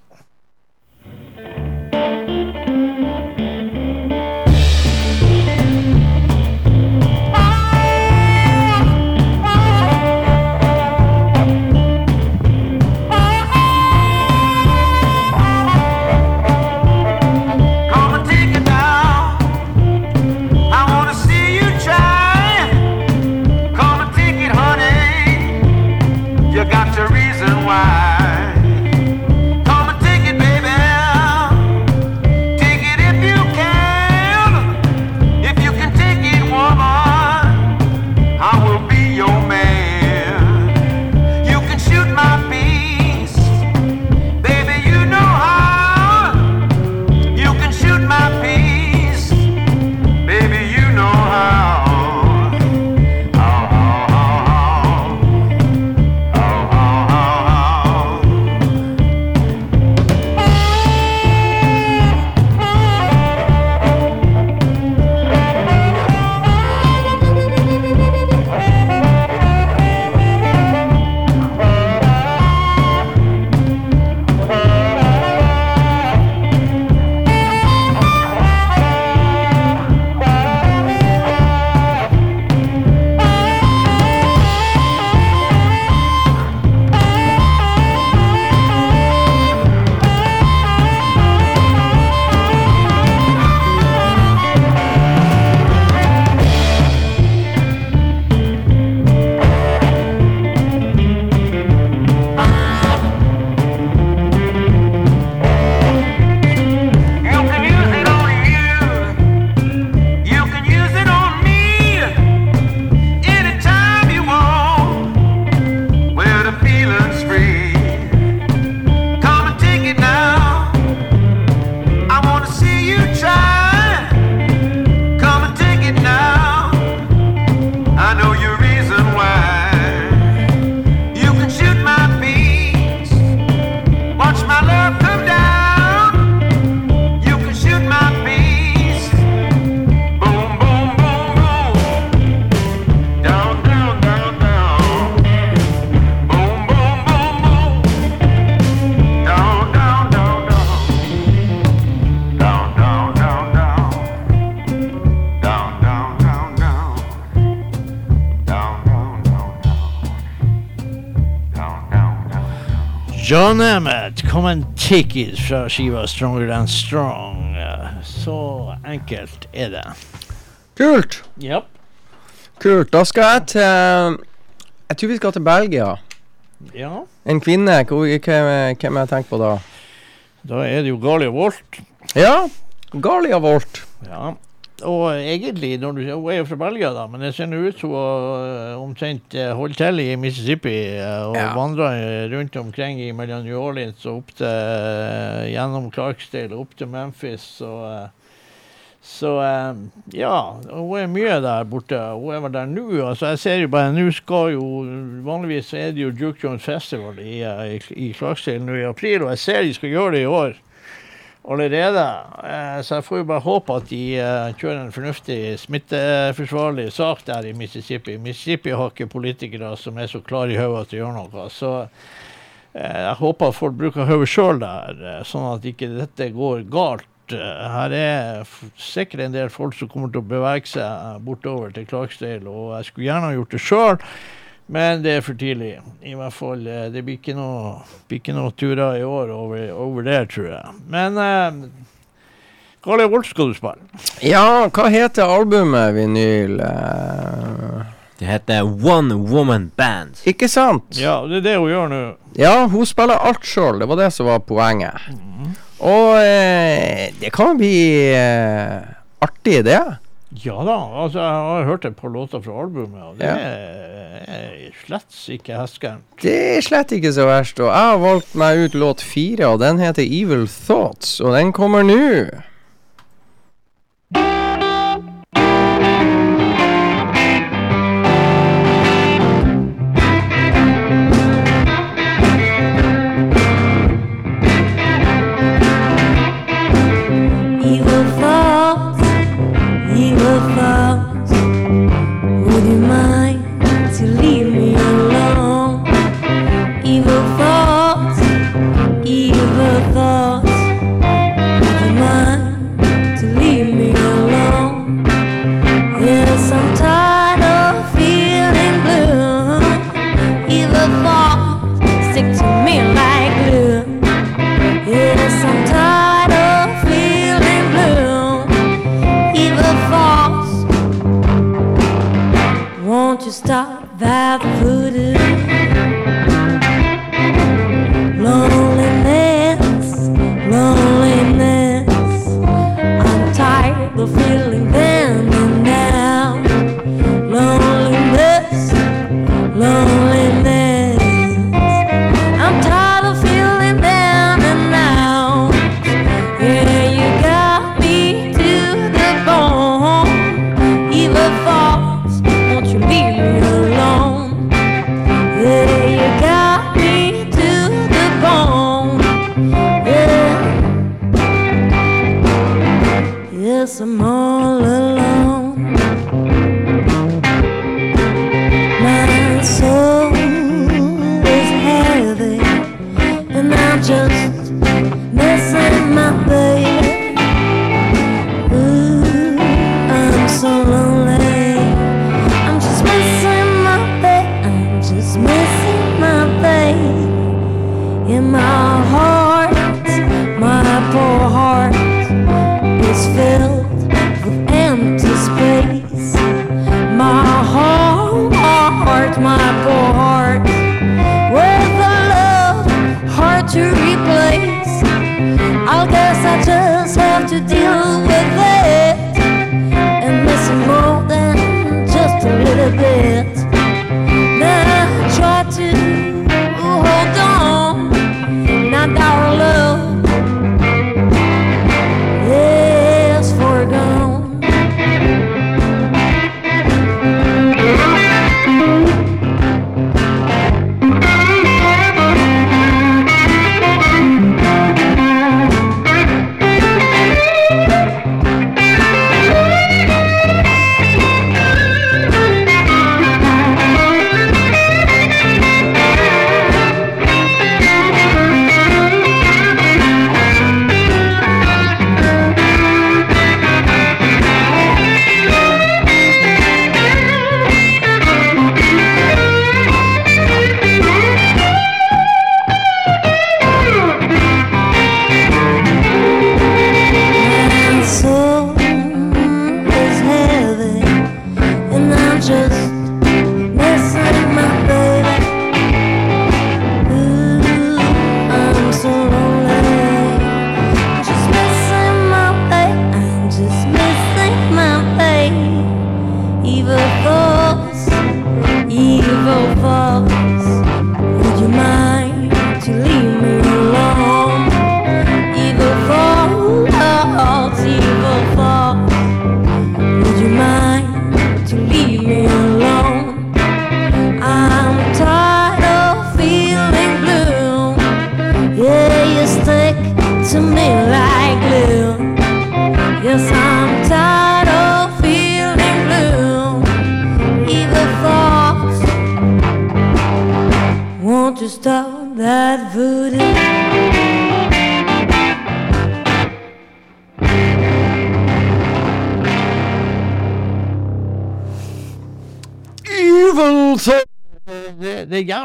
S2: John Emmett, come and take it fra skiva Stronger Than Strong. Så enkelt er det.
S11: Kult.
S2: Japp.
S11: Kult. Da skal jeg til Jeg tror vi skal til Belgia.
S2: Ja.
S11: En kvinne. Hvem har jeg tenkt på da?
S2: Da er det jo Galia Volt.
S11: Ja, Galia Volt.
S2: Og egentlig, når du, hun er jo fra Belgia, da, men det ser nå ut som hun omtrent holder til i Mississippi eh, og
S11: Ja.
S2: vandrer rundt omkring i mellom New Orleans og opp til eh, gjennom Clarksdale og opp til Memphis. Og, eh, så eh, ja, hun er mye der borte. Hun er vel der nå. altså Jeg ser jo bare Nå skal jo Vanligvis er det jo Duke Jones Festival i, eh, i, i Clarksdale nå i april, og jeg ser de skal gjøre det i år allerede. Eh, så jeg får jo bare håpe at de eh, kjører en fornuftig smitteforsvarlig sak der i Mississippi. Mississippi har ikke politikere som er så klare i hodet til å gjøre noe. Så eh, jeg håper at folk bruker hodet sjøl der, sånn at ikke dette går galt. Her er sikkert en del folk som kommer til å bevege seg bortover til Clarksdale, og jeg skulle gjerne ha gjort det sjøl. Men det er for tidlig. I hvert fall, eh, Det blir ikke noe, blir ikke noe turer i år over, over der, tror jeg. Men eh, Galia Volt skal du spille.
S11: Ja, hva heter albumet vinyl? Eh,
S3: Det heter One Woman Band.
S11: ikke sant?
S2: Ja, det er det hun gjør nå.
S11: Ja, hun spiller alt sjøl. Det var det som var poenget. Og eh, det kan bli eh, artig, det.
S2: Ja da, altså jeg har hørt et par låter fra albumet, og det
S11: Ja.
S2: er, slett ikke heskerent.
S11: Det er slett ikke så verst. Og jeg har valgt meg ut låt fire, og den heter Evil Thoughts. Og den kommer nå.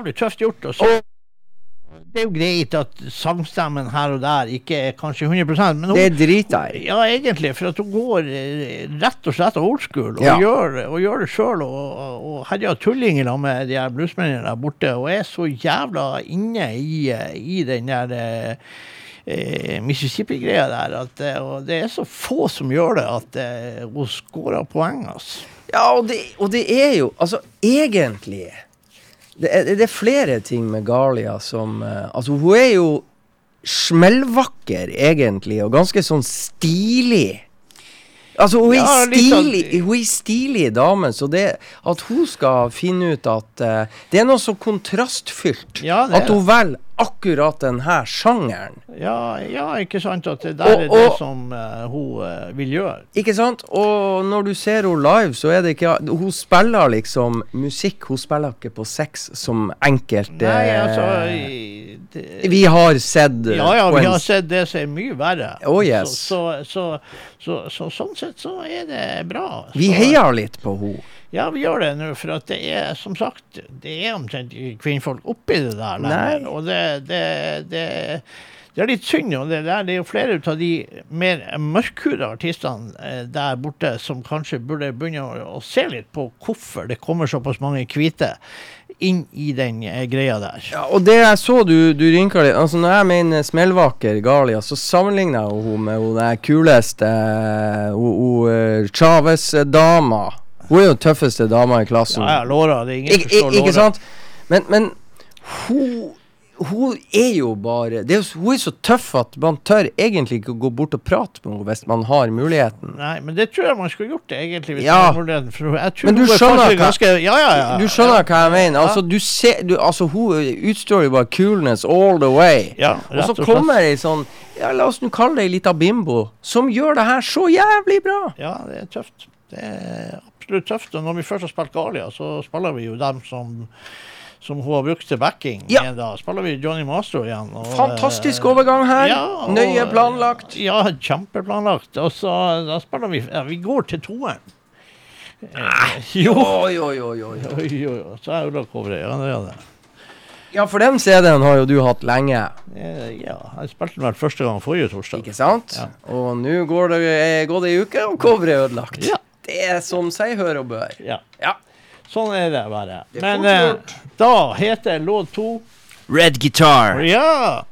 S2: Jævlig tøft gjort. Og så, det er jo greit at sangstemmen her og der ikke er kanskje 100% men hun,
S1: Det driter jeg i.
S2: Ja, egentlig, for at hun går eh, rett og slett old school og,
S1: Ja.
S2: gjør, og gjør det sjøl. Og, og herjer tulling med de her bluesmennene der borte, og er så jævla inne i, eh, i den der eh, Mississippi-greia der. At, og det er så få som gjør det, at eh, hun scorer poeng, altså.
S1: Ja, og det, og det er jo Altså, egentlig det er, det er flere ting med Galia som eh, Altså, hun er jo smellvakker, egentlig, og ganske sånn stilig. Altså, hun er
S2: Ja, sånn-
S1: stilig, hun er stilig dame, så det at hun skal finne ut at uh, Det er noe så kontrastfylt.
S2: Ja,
S1: at hun velger akkurat denne sjangeren.
S2: Ja, ja, ikke sant? At det der
S1: Og-
S2: er det som uh, hun uh, vil gjøre.
S1: Ikke sant? Og når du ser henne live, så er det ikke Hun spiller liksom musikk. Hun spiller ikke på sex som enkelt
S2: Nei, altså i- det,
S1: Vi har sett eh,
S2: Ja, ja, vi har sett det som er mye verre.
S1: Oh, yes.
S2: så, så, så, så, så sånn sett så er det bra.
S1: Vi heier litt på henne.
S2: Ja, vi gjør det nå, for det er som sagt Det er omtrent kvinnfolk oppi det der lenger. Og det, det, det, det er litt synd. Og det, der, det er jo flere av de mer mørkhuda artistene eh, der borte som kanskje burde begynne å, å se litt på hvorfor det kommer såpass mange hvite inn i den eh, greia der.
S1: Ja, og det jeg så du, du rynka litt Altså Når jeg mener smellvaker Galia, så sammenligner jeg henne med hun der kuleste uh, hun- hun, eh, Chávez-dama. Hun er jo den tøffeste dama i klassen.
S2: Ja, ja, Laura. Det er ingen
S1: Ik
S2: som forstår
S1: ik ikke sant? Men, men hun hun er jo bare det er, Hun er så tøff at man tør egentlig ikke gå bort og prate med henne hvis man har muligheten.
S2: Nei, men det tror jeg man skulle gjort egentlig.
S1: Ja. Men du
S2: er
S1: skjønner hva-
S2: ganske, ja, ja, ja,
S1: Du skjønner hva jeg mener? Altså, du ser du, Altså, hun utstråler bare coolness all the way.
S2: Ja,
S1: Og så kommer ei sånn Ja, la oss nå kalle det ei lita bimbo, som gjør det her så jævlig bra.
S2: Ja, det er tøft. Det er absolutt tøft. Og når vi først har spilt Galia, så spiller vi jo dem som som hun har brukt til backing.
S1: Ja.
S2: Men Da spiller vi Johnny Mastro igjen. Og,
S1: Fantastisk
S2: eh,
S1: overgang her.
S2: ja, og-
S1: Nøye planlagt.
S2: Ja, kjempeplanlagt. Og så da spiller vi ja, Vi går til toeren. Eh, jo.
S1: Oi, oi, oi, oi.
S2: Oi, oi, oi. Så er jo da coveret. Ja, det er det.
S1: Ja, for den CD-en har jo du hatt lenge,
S2: Eh, Ja, jeg spilte den vel første gang forrige torsdag.
S1: ikke sant?
S2: Ja.
S1: Og nå går det eh, gått ei uke, og coveret er ødelagt.
S2: Ja.
S1: Det er som seg hør og bør.
S2: Ja.
S1: Ja.
S2: Sånn er det bare.
S1: Det er
S2: Men eh, da heter låt to
S3: Red Guitar.
S2: Ja!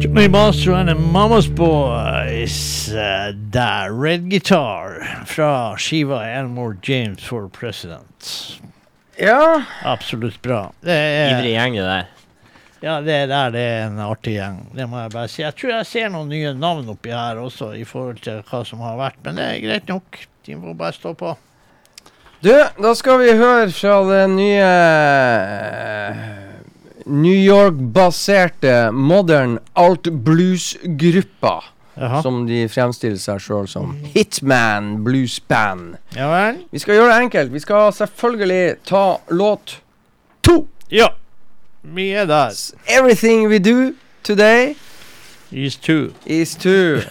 S2: Johnny Mastro and the Mamas Boys. eh, der. Red Guitar fra skiva Elmore James for President.
S1: Ja,
S2: Absolutt bra. Det
S3: Ivrig gjeng, det der.
S2: ja, det der det er en artig gjeng. Det må jeg bare si. Jeg tror jeg ser noen nye navn oppi her også, i forhold til hva som har vært. Men det er greit nok. De må bare stå på.
S1: Du, da skal vi høre fra den nye New York-baserte Modern Alt Blues-gruppa. Som de fremstiller seg sjøl som Hitman Blues Band.
S2: Ja vel?
S1: Vi skal gjøre det enkelt. Vi skal selvfølgelig ta låt to.
S2: Ja. Vi er der.
S1: Everything we do today
S2: Is two.
S1: is to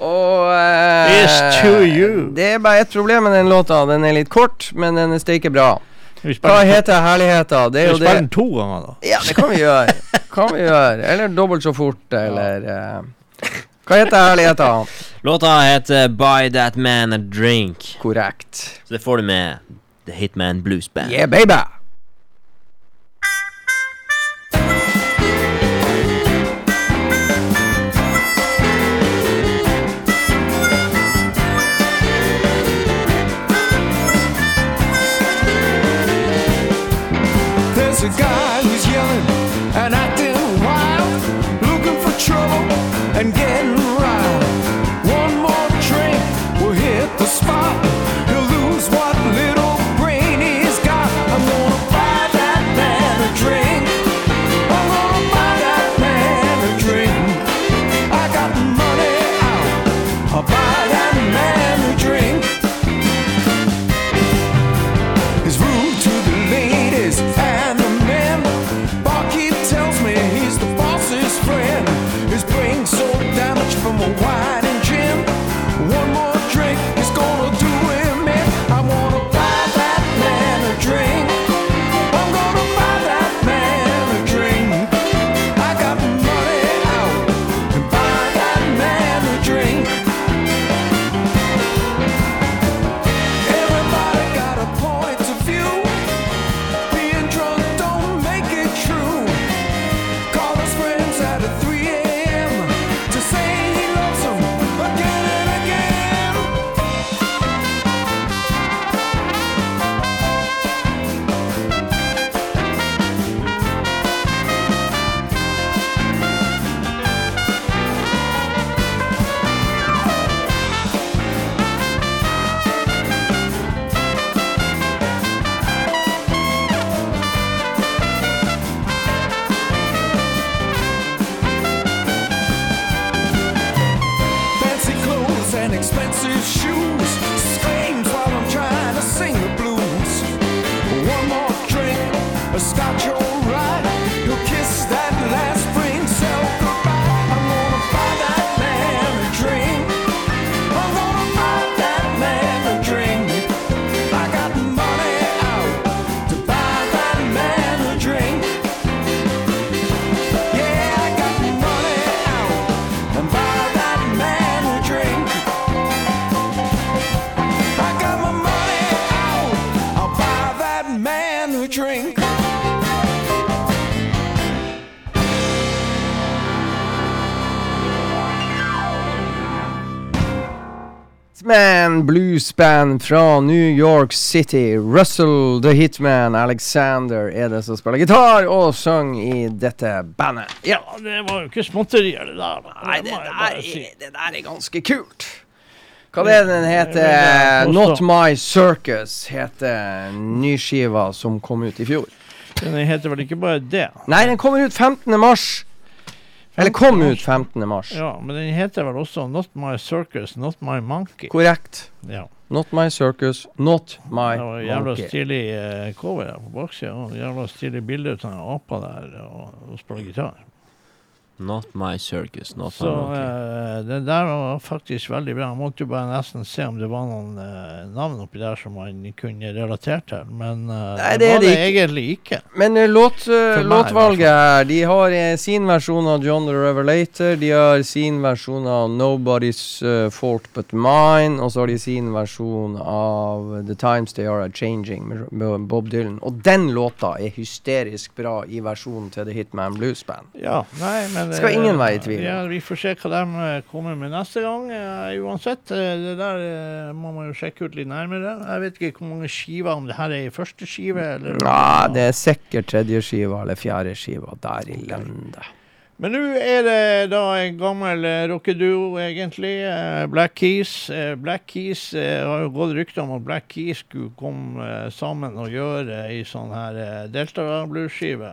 S1: Og uh,
S2: Is to you.
S1: Det er bare ett problem med den låta. Den er litt kort, men den er steike bra. Hva heter herligheta? Det er
S2: vi
S1: jo
S2: spiller den to ganger, da.
S1: Ja, det kan vi gjøre. Kan vi gjøre. Eller dobbelt så fort, eller uh, Hva heter herligheta?
S3: Låta heter Buy That Man a Drink.
S1: Korrekt.
S3: Så det får du med The Hitman Blues Band.
S1: Yeah, baby!
S12: cigar drink.
S1: Hitman Blues Band fra New York City. Russell the Hitman Alexander er det som spiller gitar og synger i dette bandet.
S2: Ja, det var jo ikke småtterier, det der.
S1: Nei,
S2: Det
S1: det der,
S2: er, si.
S1: det der er ganske kult. Hva det er den heter? Not My Circus heter nyskiva som kom ut i fjor.
S2: Den heter vel ikke bare det?
S1: Nei, den kommer ut 15. mars. Eller kom ut 15. mars.
S2: Ja, men den heter vel også Not My Circus, Not My Monkey.
S1: Korrekt.
S2: Ja.
S1: Not My Circus, Not My
S2: Det var jævla stilig eh, cover på baksida. Jævla stilig bilde av en apa der og, og spiller gitar.
S3: Not my circus. Not
S2: Så
S3: uh, monkey.
S2: det der var faktisk veldig bra. Jeg måtte jo bare nesten se om det var noen uh, navn oppi der som man kunne relatert til, men uh,
S1: Nei,
S2: det,
S1: det
S2: var
S1: det
S2: ikke. egentlig ikke.
S1: Men låt, låtvalget her De har sin versjon av John the Revelator. De har sin versjon av Nobody's Fault But Mine. Og så har de sin versjon av The Times They Are A Changing med, med Bob Dylan. Og den låta er hysterisk bra i versjonen til The Hitman Blues Band.
S2: Ja, nei, men
S1: Skal
S2: eh,
S1: ingen være i tvil.
S2: Ja, Vi får se hva de eh, kommer med neste gang. eh, uansett, eh, det der eh, må man jo sjekke ut litt nærmere. Jeg vet ikke hvor mange skiver, om det her er i første skive, eller
S1: Ja, det er sikkert tredje skiva eller fjerde skiva der i landet.
S2: Men nå er det da en gammel eh, rockeduo, egentlig. eh, Black Keys. Eh, Black Keys eh, har jo gått rykter om at Black Keys skulle komme eh, sammen og gjøre ei sånn her eh, Delta Blues-skive.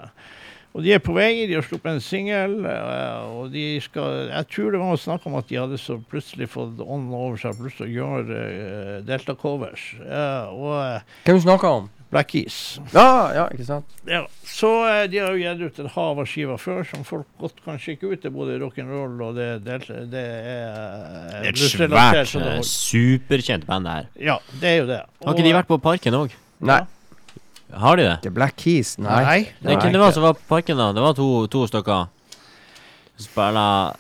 S2: Og de er på vei. De har sluppet en singel. eh, og de skal Jeg tror det var snakk om at de hadde så plutselig fått ånden over seg plutselig å gjøre eh, Delta-covers. Eh, og eh,
S1: Hvem snakker om?
S2: Black Keys.
S1: Ja, ja, ikke sant?
S2: Ja, så de har jo gitt ut et hav av skiver før som folk godt kan sjekke ut. Det er både rock'n'roll og det, det, det er
S3: Det et svært,
S2: det
S3: eh, superkjent band, det her.
S2: Ja, det er jo det.
S3: Har ikke de vært på Parken òg?
S1: Nei.
S3: Har de det?
S1: The Black Keys? Nei.
S2: Nei.
S3: Det er ikke det var som var på Parken, da? Det var to, to stykker. Spiller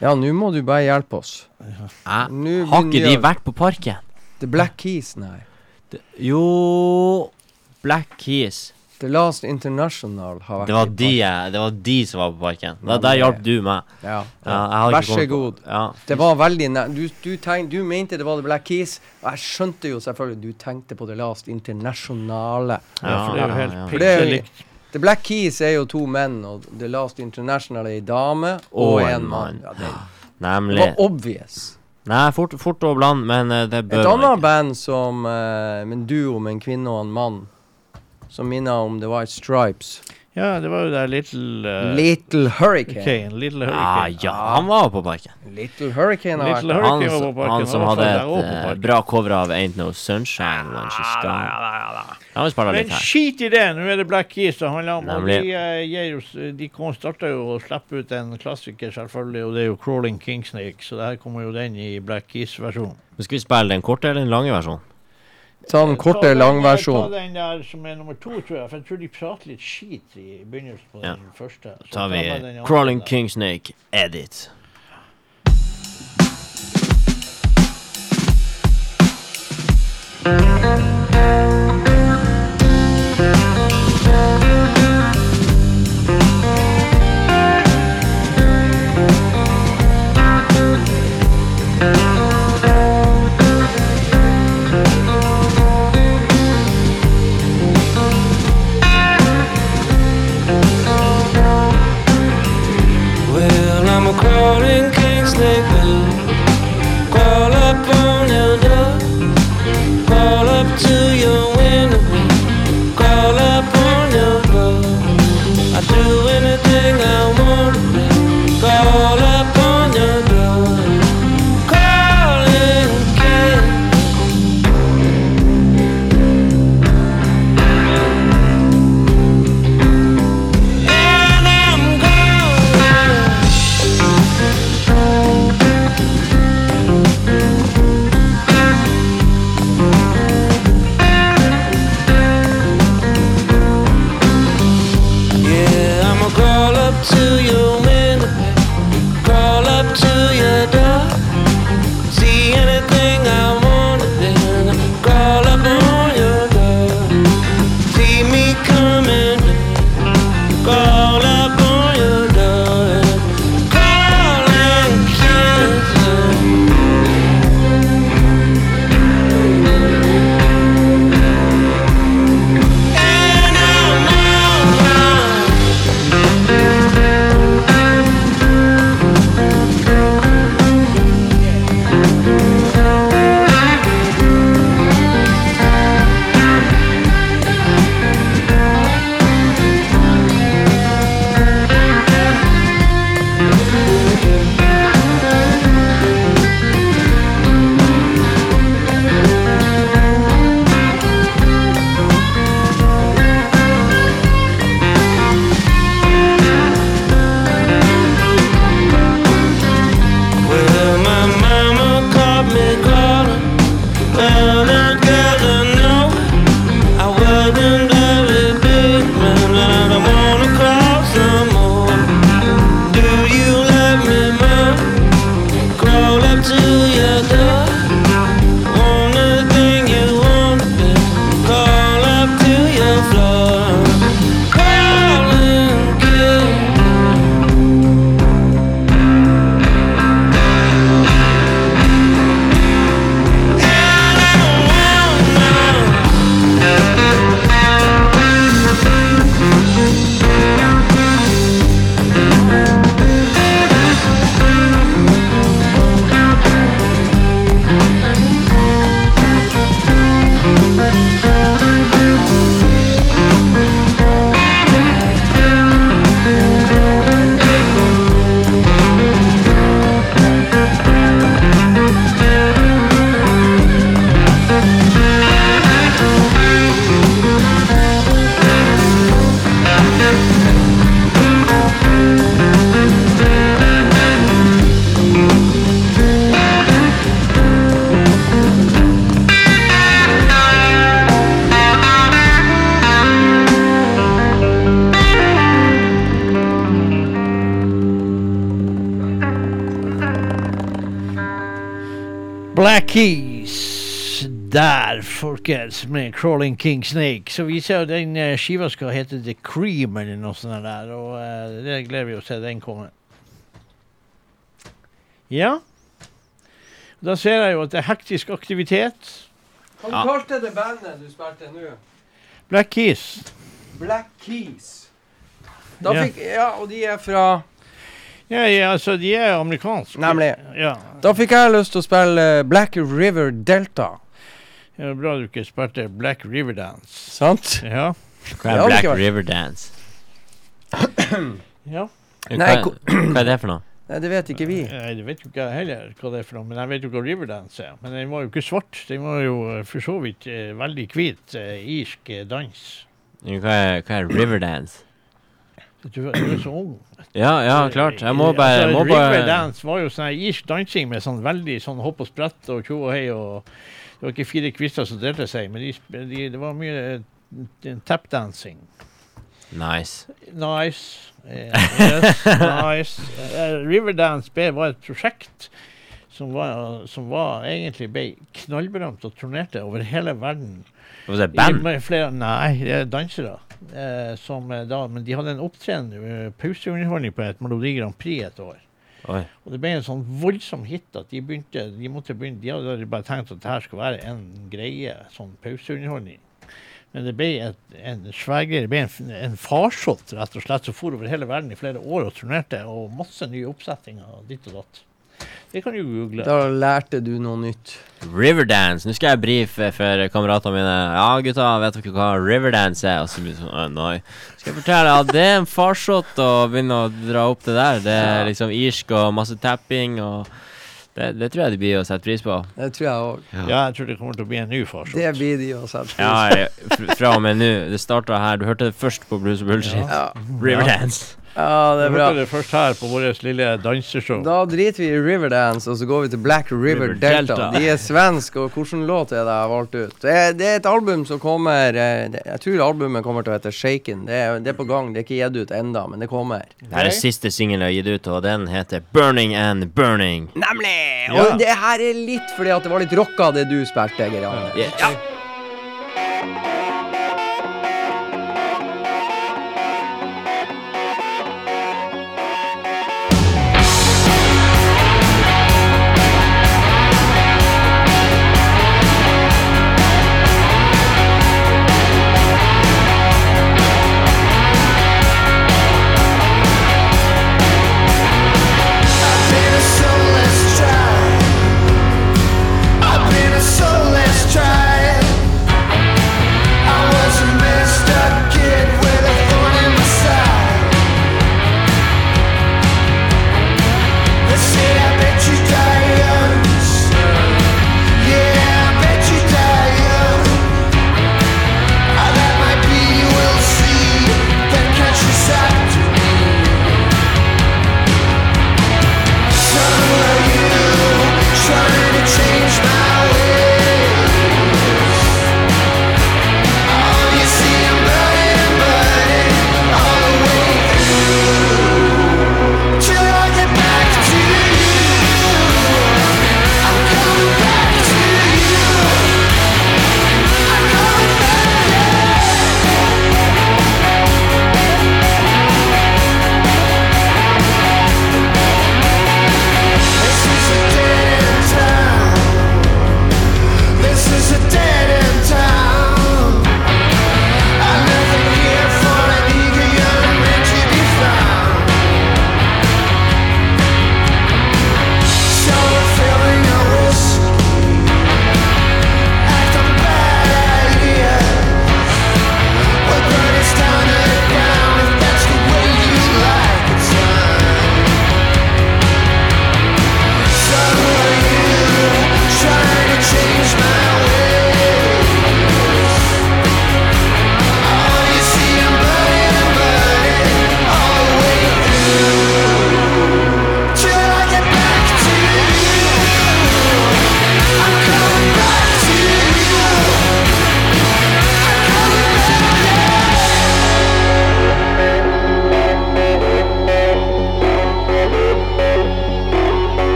S1: Ja, nå må du bare hjelpe oss.
S3: Ja.
S1: Nå
S3: Har ikke de vært på Parken?
S1: The Black Keys, nei.
S3: Det, jo Black Keys.
S1: The Last International har vært
S3: Det var
S1: i
S3: de,
S1: parken.
S3: det var de som var på Parken. Da,
S1: Ja,
S3: der hjalp du meg.
S1: Ja.
S3: Ja,
S1: Vær så god.
S3: Ja.
S1: Det var veldig nær. Du, du, du mente det var The Black Keys, og jeg skjønte jo selvfølgelig du tenkte på The Last Internasjonale.
S2: Ja, for det er jo helt
S3: ja, ja.
S1: For det er. The Black Keys er jo to menn, og The Last International er ei dame og,
S3: Og
S1: en mann.
S3: mann.
S1: Ja, det, det var obvious.
S3: Nei, fort, fort og bland, men eh, det bør
S1: Et annet band som uh, en duo med en kvinne og en mann, som minner om The White Stripes.
S2: Ja, det var jo der Little uh,
S1: Little Hurricane.
S2: Hurricane. Little
S3: Ah,
S2: Hurricane.
S3: ja, han var på Parken.
S1: Little Hurricane
S2: Little Hurricane
S3: Han,
S2: var på Parken.
S3: han som
S2: han
S3: hadde et
S2: der
S3: eh, bra cover av Ain't No Sunshine When She's Gone. Vi spiller
S2: Men
S3: litt her.
S2: skit i det! Nå er det Black Keys det handler om. Og
S3: Nemlig.
S2: de, uh, de kom, starta jo å slippe ut en klassiker, selvfølgelig, og det er jo 'Crawling Kingsnake'. Så det her kommer jo den i Black
S3: Keys-versjonen. Skal vi spille den korte eller den lange versjonen?
S1: Ta den korte,
S2: Ta den- Ta den der som er nummer to, tror jeg. For jeg tror de prater litt skit i begynnelsen på
S3: Ja.
S2: den første. Så
S3: tar vi
S2: den
S3: Crawling. Kingsnake Edit.
S2: Keys der, folkens, med 'Crawling King Snake'. Så viser jeg den eh, skiva skal hete The Cream eller noe sånt der, og eh, det gleder vi oss til den kommer. Ja. Da ser jeg jo at det er hektisk aktivitet.
S1: Hva
S3: Ja.
S1: kalte det bandet du spilte nå?
S2: Black Keys.
S1: Black Keys. Da
S2: Ja.
S1: fikk, ja, og de er fra
S2: Ja, ja, altså, de er amerikanske.
S1: Nemlig.
S2: Ja.
S1: Da fikk jeg lyst til å spille Black River Delta.
S2: Det er bra du ikke spilte Black River Dance.
S1: Sant?
S2: Ja.
S3: Hva
S1: Ja,
S3: er Black. River Dance?
S2: ja.
S3: Hva,
S1: Nei,
S3: hva er det for noe?
S1: Nei, det vet ikke vi.
S2: Nei, det vet jo ikke jeg heller hva det er for noe, men jeg vet jo hva Riverdance er. Men den var jo ikke svart, den var jo eh, for så vidt eh, veldig hvit eh, irsk eh, dans.
S3: Hva er, hva er Riverdance?
S2: Du, du er så ung.
S3: Ja, ja, klart. Jeg må
S2: Eh,
S3: bare,
S2: altså,
S3: må bare
S2: Riverdance var jo sånn irsk dansing med sånn veldig sånn hopp og sprett og tjo og hei og Det var ikke fire kvister som delte seg, men de, de, det var mye uh, tapdancing.
S3: Nice.
S2: Nice. Uh, yes, nice. Uh, Riverdance B var et prosjekt som var, som var egentlig ble knallberømt og turnerte over hele verden.
S3: Var det, band?
S2: Flere, nei, det er dansere. Eh, som eh, da, men de hadde en opptreden, uh, pauseunderholdning på et Melodi Grand Prix et år.
S3: Oi.
S2: Og det ble en sånn voldsom hit at de begynte De måtte begynne, de hadde bare tenkt at dette skulle være en greie, sånn pauseunderholdning. Men det ble et, en svær. Det ble en, en farsott, rett og slett, som for over hele verden i flere år og turnerte, og masse nye oppsettinger ditt og datt. Det kan du google.
S1: Da lærte du noe nytt.
S3: Riverdance. Nå skal jeg brife for kameratene mine. Ja, gutta, vet dere hva Riverdance er? Og så blir det sånn, «Å, nei. Skal jeg fortelle at det er en farsott å begynne å dra opp det der. Det er liksom irsk og masse tapping og det, det tror jeg de blir å sette pris på.
S1: Det tror jeg òg.
S2: Ja, jeg tror det kommer til å bli en ny farsott.
S1: Det blir de å sette pris på.
S3: Ja, fra og med nå. Det starta her. Du hørte det først på Blues Bullshit.
S1: Ja.
S3: Riverdance.
S1: Ja, det er bra.
S2: hørte det først her på vårt lille danseshow.
S1: Da driter vi i Riverdance, og så går vi til Black River,
S3: River
S1: Delta.
S3: Delta.
S1: De er svenske, og hvilken låt er det jeg har valgt ut? Det er, det er et album som kommer eh, Jeg tror albumet kommer til å hete Shaken. Det er, det er på gang. Det er ikke gitt ut enda, men det kommer.
S3: Det her er siste singel jeg har gitt ut, og den heter Burning and Burning.
S1: Nemlig!
S2: Ja.
S1: Og det her er litt fordi at det var litt rocka, det du spilte, Geir Arne.
S3: Yeah.
S13: been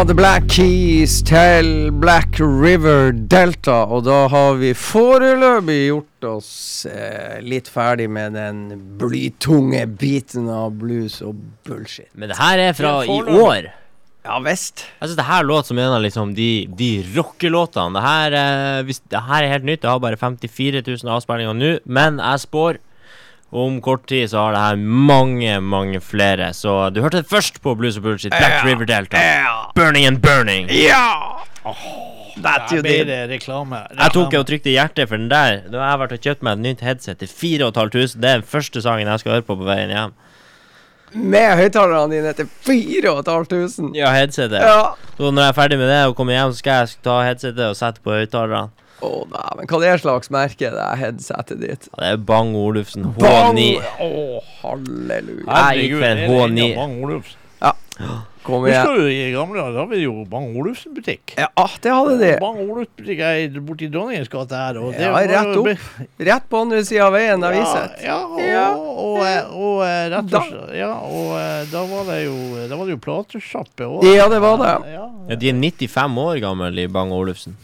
S1: Fra The Black Keys til Black River Delta, og da har vi foreløpig gjort oss eh, litt ferdig med den blytunge biten av blues og bullshit.
S3: Men det her er fra i år.
S1: Ja visst.
S3: Jeg synes det her låter som en av liksom de, de rockelåtene. Det her, eh, hvis, det her er helt nytt. Det har bare 54 000 avspillinger nå. Men jeg spår om kort tid så har det her mange, mange flere. Så du hørte det først på Blues og Bullshit. Black River Delta. Burning and Burning.
S1: Ja!
S2: Der
S1: you
S2: blir
S1: did.
S2: det reklame.
S3: Jeg tok og trykte hjertet for den der. Nå har jeg vært og kjøpt meg et nytt headset til 4500. Det er den første sangen jeg skal høre på på veien hjem.
S1: Med høyttalerne dine til 4500.
S3: Ja, headsetet.
S1: Ja.
S3: Så når jeg er ferdig med det og kommer hjem, så skal jeg ta headsetet og sette på høyttalerne.
S1: Å men hva det er slags merke, det er headsetet ditt?
S3: Ja, det er Bang Olufsen H9.
S1: Å, halleluja.
S3: Herregud, det
S2: er
S3: H9.
S2: Bang Olufsen?
S1: Kom
S2: Husker du i gamle dager, da var det jo Bang Olufsen-butikk.
S1: Ja, ah, det hadde de.
S2: Bang Olufsen-butikk er borti Dronningens gate her. Og det
S1: Ja, rett opp.
S2: be-
S1: Rett på andre sida av veien, der vi sitter.
S2: Ja, og,
S1: Ja.
S2: og, og, og eh, rett og slett Ja, og eh, da var det jo Da var det jo platesjappe òg.
S1: Ja, det var det.
S2: Ja,
S3: Ja, de er 95 år gamle i Bang Olufsen.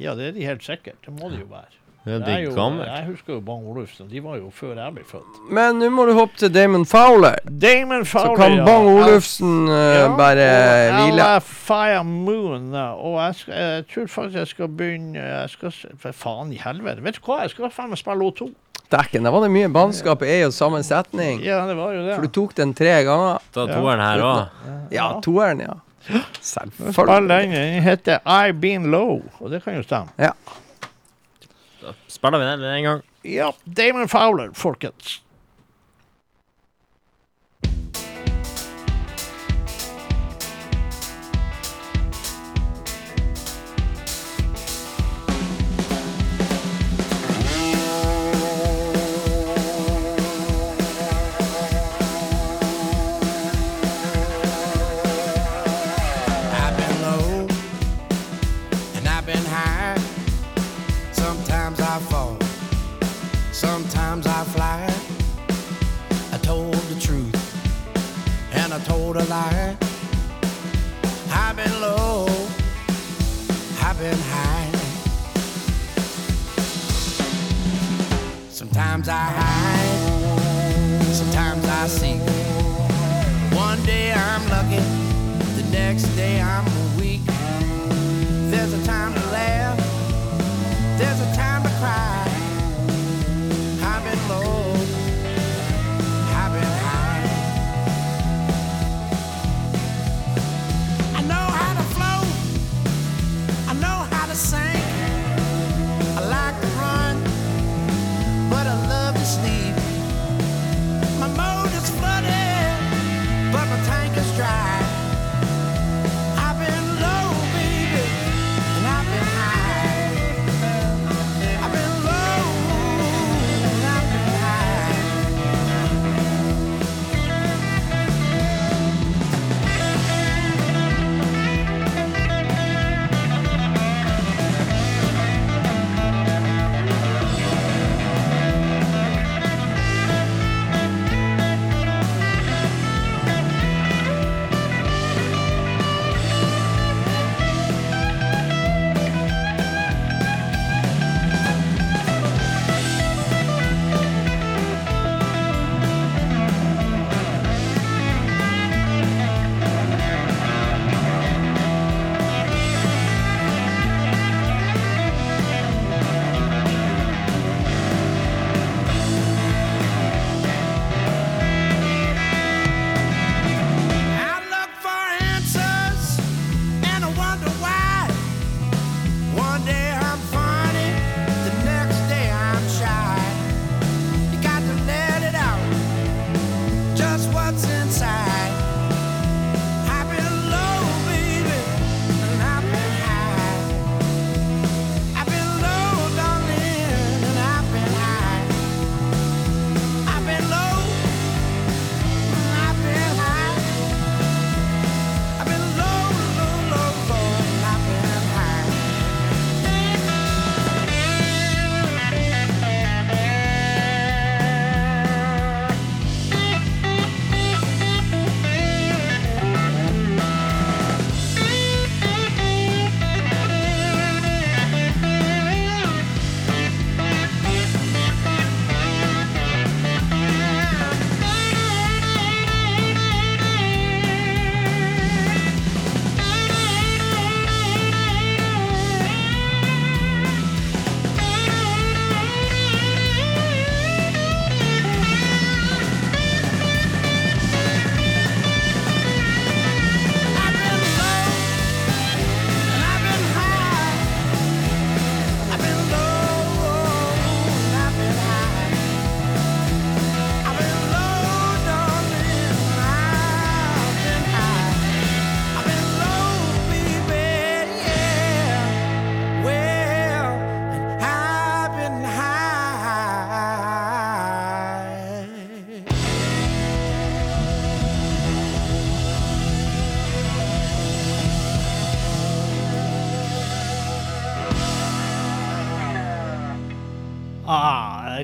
S2: ja, det er de helt sikkert. Det må de jo være.
S3: Ja,
S2: Det er jo, jeg husker jo Bang Olufsen. De var jo før jeg ble født.
S1: Men nå må du hoppe til Damon Fowler.
S2: Damon Fowler, Så
S1: kan
S2: ja.
S1: Bang Olufsen uh,
S2: Ja,
S1: bare
S2: og
S1: hvile.
S2: Fire Moon. Og jeg, skal, jeg tror faktisk jeg skal begynne Jeg skal, for faen i helvete. Vet du hva, jeg skal faen meg spille O2.
S1: Dæken, det var det mye bannskap i ei og samme setning.
S2: Ja, det var jo det.
S1: For du tok den tre ganger.
S3: Ta toeren her òg.
S1: Ja, toeren, ja. Selvfølgelig.
S2: den. Den heter I Been Low, og det kan jo stemme.
S1: Ja.
S3: Spiller vi den en gang?
S2: Ja, Damon Fowler, folkens.
S14: Lie. I've been low, I've been high. Sometimes I hide, sometimes I seek.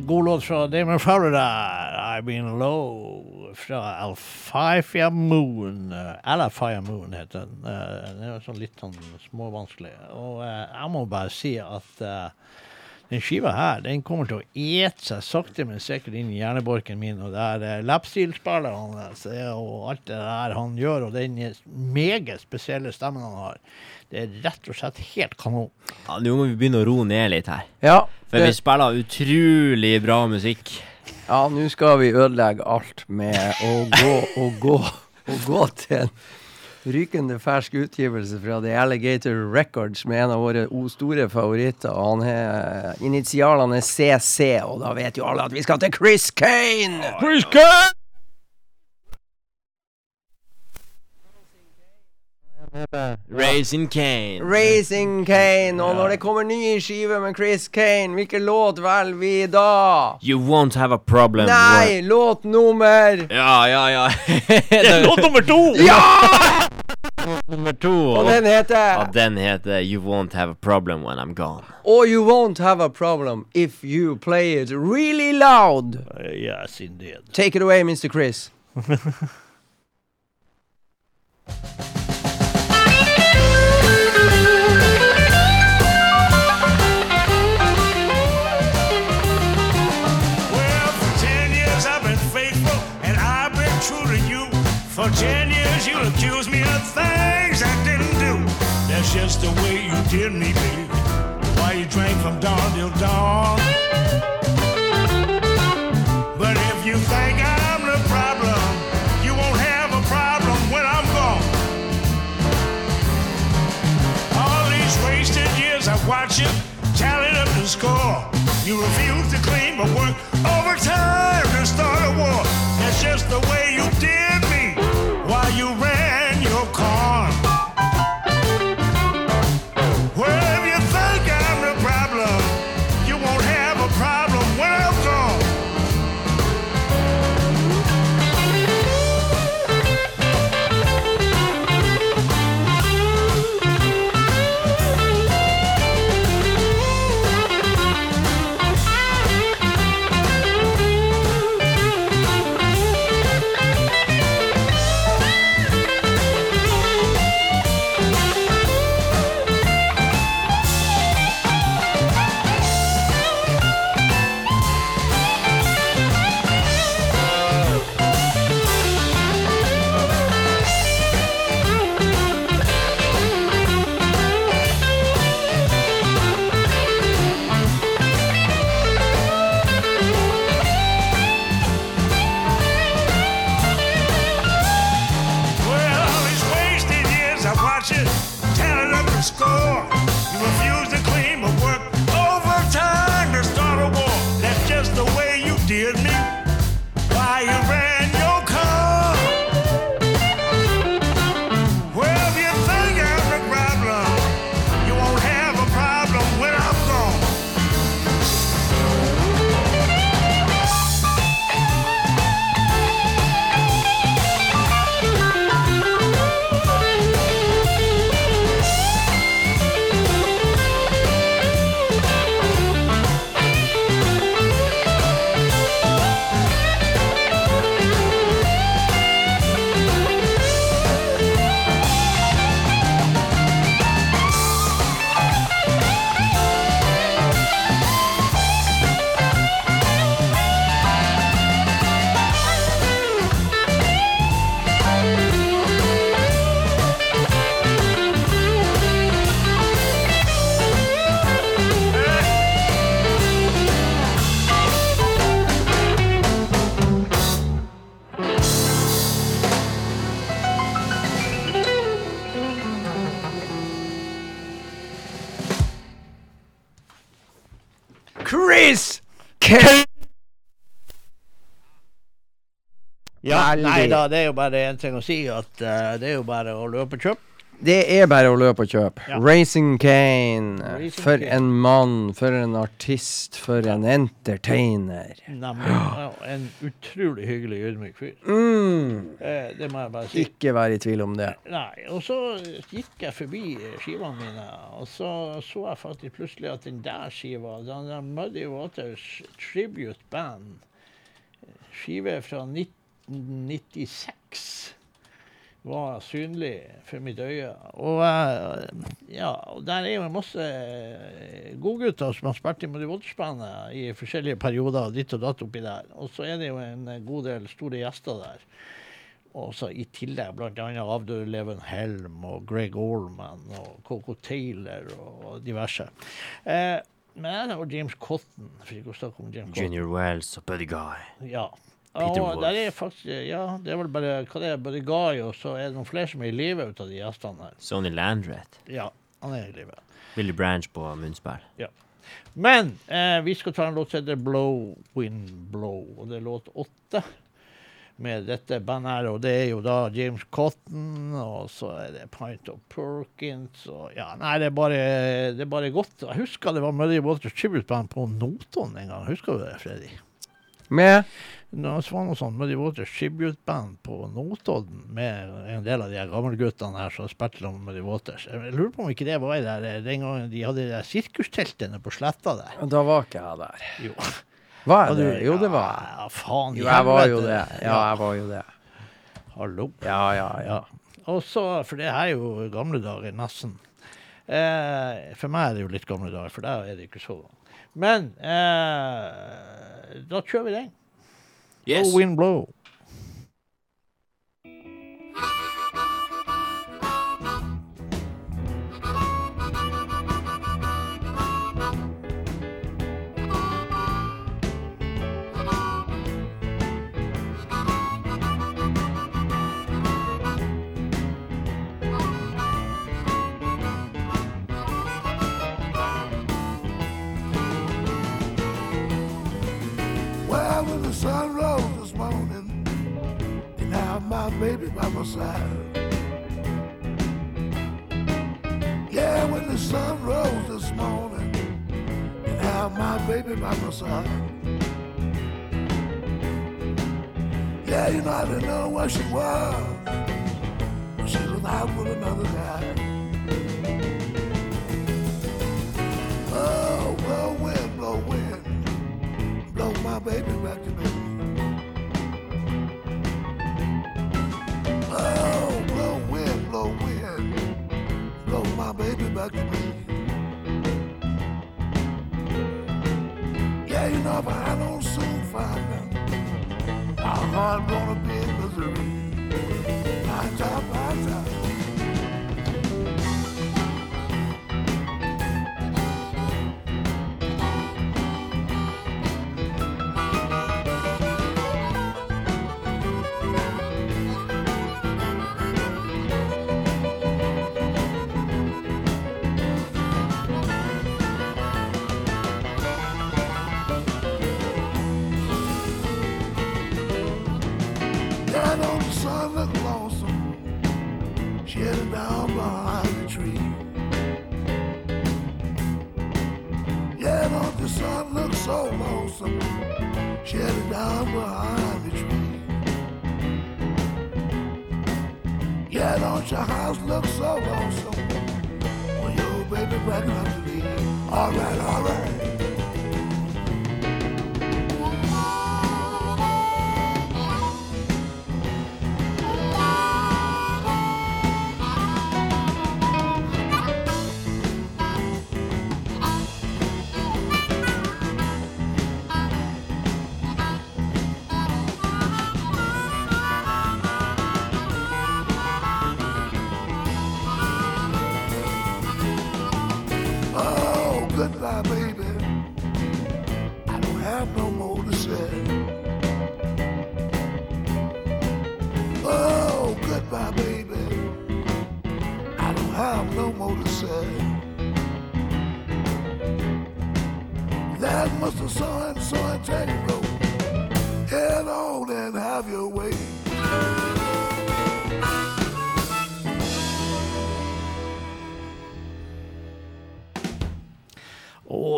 S2: God låt fra Damon Fowler der. I've been low fra Alfifia Moon. Eh, Alfifia Moon heter den. Eh, den er sånn litt sånn småvanskelig. Og eh, jeg må bare si at den skiva her den kommer til å ete seg sakte, men sikkert inn i hjerneborken min. Og det er lapstilspillet hans og alt det der han gjør, og den meget spesielle stemmen han har, det er rett og slett helt kanon.
S3: Ja, Nå må vi begynne å roe ned litt her.
S1: Ja,
S3: For vi spiller utrolig bra musikk.
S1: ja nå skal vi ødelegge alt med å gå og gå og gå til en rykende fersk utgivelse fra The Alligator Records med en av våre o store favoritter. Og han har initialene CC, og da vet jo alle at vi skal til Chris Kane!
S2: Chris Kane!
S3: Raising Kane.
S1: Raising Kane, og når det kommer ny skive med Chris Kane, hvilken låt velger vi da?
S3: You won't have a problem.
S1: Nei, låt nummer
S3: Ja, ja, ja.
S2: Det er låt nummer to!
S1: Ja!
S3: nummer to.
S1: Og den
S3: Ja,
S1: heter
S3: den heter You Won't Have a Problem When I'm Gone.
S1: Or you won't have a problem if you play it really loud.
S2: Uh, yes, indeed.
S1: Take it away, Mr. Chris.
S10: For ten years you accused me of things I didn't do. That's just the way you did me, baby. Why you drank from dawn till dawn. But if you think I'm the problem, you won't have a problem when I'm gone. All these wasted years I've watched you tallied up the score. You refuse to clean but work overtime to start a war. That's just the way
S1: Veldig.
S2: nei da, det er jo bare en ting å si at uh, det er jo bare å løpe og kjøpe
S1: Det er bare å løpe og kjøpe.
S2: Ja.
S1: Racing Kane.
S2: Raising
S1: For
S2: Kane.
S1: en mann, for en artist, for en entertainer.
S2: Nemlig. Ja, en utrolig hyggelig, ydmyk fyr.
S1: Mm.
S2: Eh, det må jeg bare si.
S1: Ikke vær i tvil om det.
S2: Nei, og så gikk jeg forbi skivene mine, og så så jeg faktisk plutselig at den der skiva, den der Muddy Waters Tribute Band, skive fra 1996, var synlig for mitt øye. Og eh, ja, der er jo masse eh, godgutter som har spilt i Muddy Waters-bandet i forskjellige perioder, ditt og datt oppi der. Og så er det jo en eh, god del store gjester der. Og så i tillegg bl.a. avdøde Leven Helm og Greg Allman og Coco Taylor og diverse. Eh, men jeg har James Cotton, for ikke å snakke om James Cotton.
S3: Junior Wells og Buddy Guy.
S2: Ja.
S3: Peter
S2: og
S3: Wolf.
S2: der er faktisk, ja, det er vel bare hva det er, bare Guy, og så er det noen flere som er i live ut av de gjestene her.
S3: Sonny Landreth.
S2: Ja, han er i live.
S3: Willy Branch på munnspill.
S2: Men eh, vi skal ta en låt som heter Blow Wind Blow, og det er låt åtte med dette bandet her, og det er jo da James Cotton, og så er det Pint of Perkins, og ja, nei, det er bare, det er bare godt. Jeg husker det var Muddy Waters Tribute Band på Notodden en gang, husker du det, Freddy?
S1: Med
S2: Det sånn, men sånn Muddy Waters Tribute Band på Notodden med en del av de gammelguttene her som spilte sammen med Muddy Waters. Jeg lurer på om ikke det var der, den gangen de hadde de der sirkusteltene på sletta der.
S1: Da var ikke jeg der.
S2: Jo.
S1: Var
S2: er
S1: jeg det? Jo, det var jeg.
S2: Ja, faen
S1: Jo, jeg var jo det. Ja, jeg var jo det.
S2: Hallo.
S1: Ja, ja, ja.
S2: Og så, for det er jo gamle dager, nesten. Eh, for meg er det jo litt gamle dager, for der er det ikke så. Men eh, da kjører vi den.
S3: Yes.
S2: Blow wind blow.
S15: Baby by my side. Yeah, when the sun rose this morning, and I have my baby by my side. Yeah, you know, I didn't know where she was. But she was out with another guy. Oh, blow wind, blow wind blow my baby back to Yeah, you know if I don't soon find out, our heart gonna be so lonesome. She headed down behind the tree. Yeah, don't your house look so lonesome? When your baby breaking up to leave. All right, all right.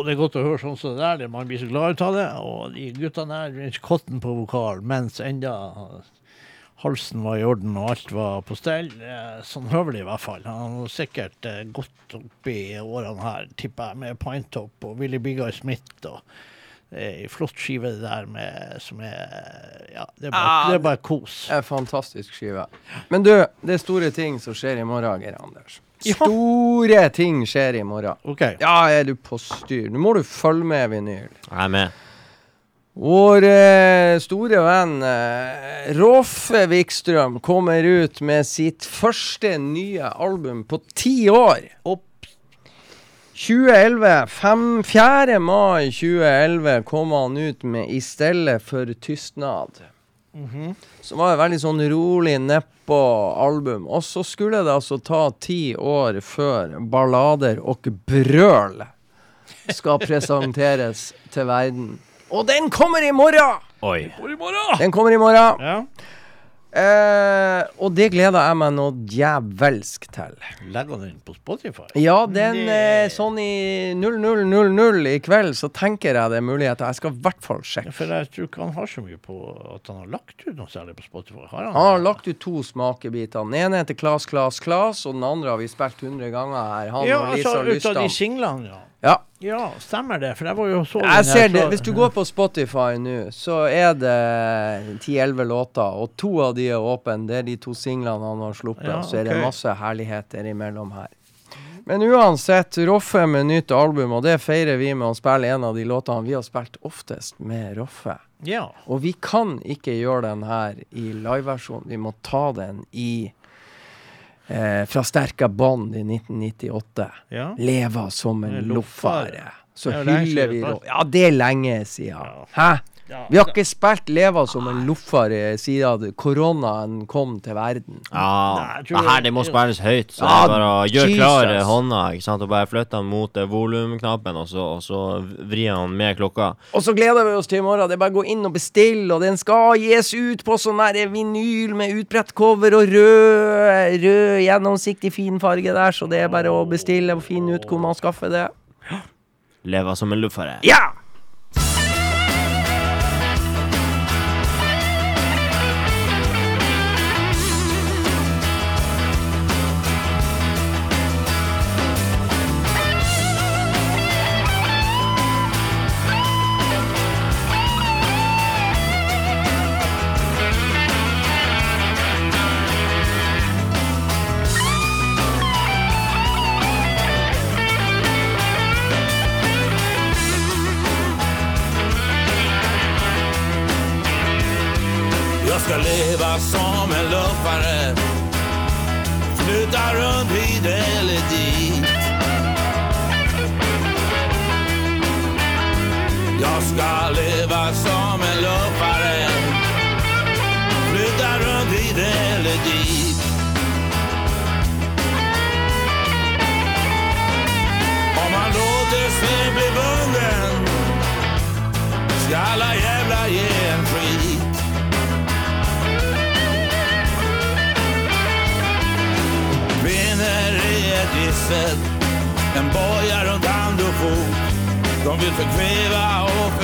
S2: Det er godt å høre sånn som det der. Man blir så glad ut av det. Og de guttene der, Rich Cotton på vokal, mens enda halsen var i orden og alt var på stell. Eh, Sånn høvelig i hvert fall. Han har sikkert eh, gått opp i årene her, tipper jeg, med Pinetop og Willy Biggar Smith. og er flott skive det der med, som er Ja, det er bare, det er bare kos.
S1: En fantastisk skive. Men du, det er store ting som skjer i morgen, Geir Anders. Store ting skjer i morgen.
S2: OK.
S1: Ja, er du på styr? Nå må du følge med, vinyl.
S3: Jeg er med.
S1: Vår eh, store venn eh, Rolfe Wikstrøm kommer ut med sitt første nye album på ti år.
S2: Opp.
S1: 2011, 5, 4. mai 2011 kom han ut med 'I stedet for tystnad'. Som var et veldig sånn rolig, nedpå album. Og så skulle det altså ta ti år før 'Ballader og brøl' skal presenteres til verden. Og den kommer i morgen!
S3: Oi.
S1: Den kommer i morgen.
S2: Ja.
S1: Eh, og det gleder jeg meg noe djevelsk til.
S2: Legger den på Spotify?
S1: Ja, den eh, sånn i 0000 i kveld, så tenker jeg det er muligheter. Jeg skal i hvert fall sjekke.
S2: For jeg tror ikke han har så mye på at han har lagt ut noe særlig på Spotify. Har han?
S1: Han har lagt ut to smakebiter. Den ene heter Klas, Klas, Klas, og den andre har vi spilt 100 ganger her. Han
S2: ja,
S1: og Lisa
S2: altså ut av de singlene, ja.
S1: Ja.
S2: Ja, stemmer det. For jeg var jo så
S1: Jeg ser det. Hvis du går på Spotify nå, så er det 10-11 låter, og to av de er åpne. Det er de to singlene han har sluppet.
S2: Ja,
S1: Så er det masse herligheter imellom her. Men uansett, Roffe med nytt album, og det feirer vi med å spille en av de låtene vi har spilt oftest med Roffe.
S2: Ja.
S1: Og vi kan ikke gjøre den her i liveversjon. Vi må ta den i eh, Fra sterka bånd i 1998.
S2: ja.
S1: Leva som en
S2: loffare.
S1: Så
S2: er
S1: hyller vi Ja, det er lenge siden. Hæ?
S2: Ja,
S1: Vi har ikke spilt 'Leva som en loffare' siden koronaen kom til verden.
S3: Ja, det her
S2: det-
S3: det må spilles høyt. Så det er bare å gjøre klar hånda ikke sant? og bare flytte den mot eh, volumknappen, og så, og så vrir han med klokka.
S1: Og så gleder vi oss til i morgen. Det er bare å gå inn og bestille, og den skal gis ut på sånn der vinyl med utbredt cover og rød, rød gjennomsiktig fin farge der, så det er bare å bestille og finne ut hvor man skaffer det.
S3: Leva som en luffare.
S1: Ja!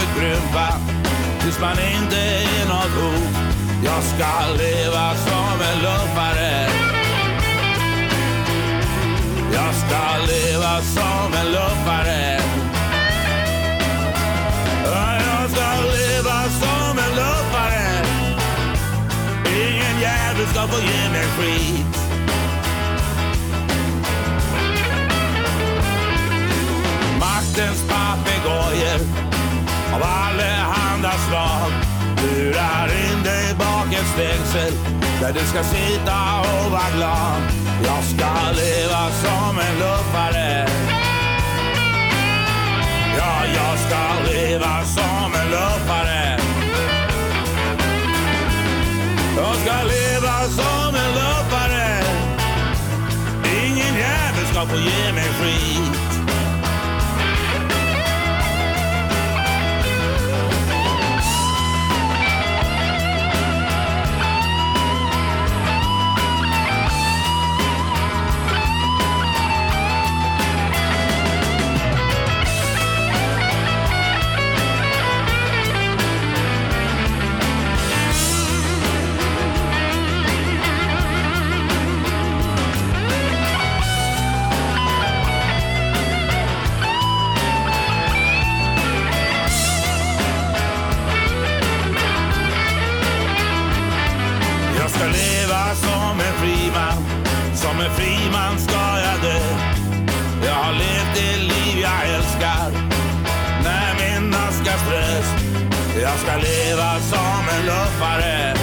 S10: Och förkrympa Tills man inte är något hot. Jag ska leva som en luffare. Jag ska leva som en luffare. Ja, Jag ska leva som en luffare. Ingen jävel ska få ge mig skit. Maktens papegojor av alle allehanda slag lurar in dig bak ett stängsel där du ska sitta och vara glad. Jag ska leva som en luffare. Ja, jag ska leva som en luffare. Jag ska leva som en luffare. Ingen jävel ska få ge mig skit. Jag ska leva som en luffare.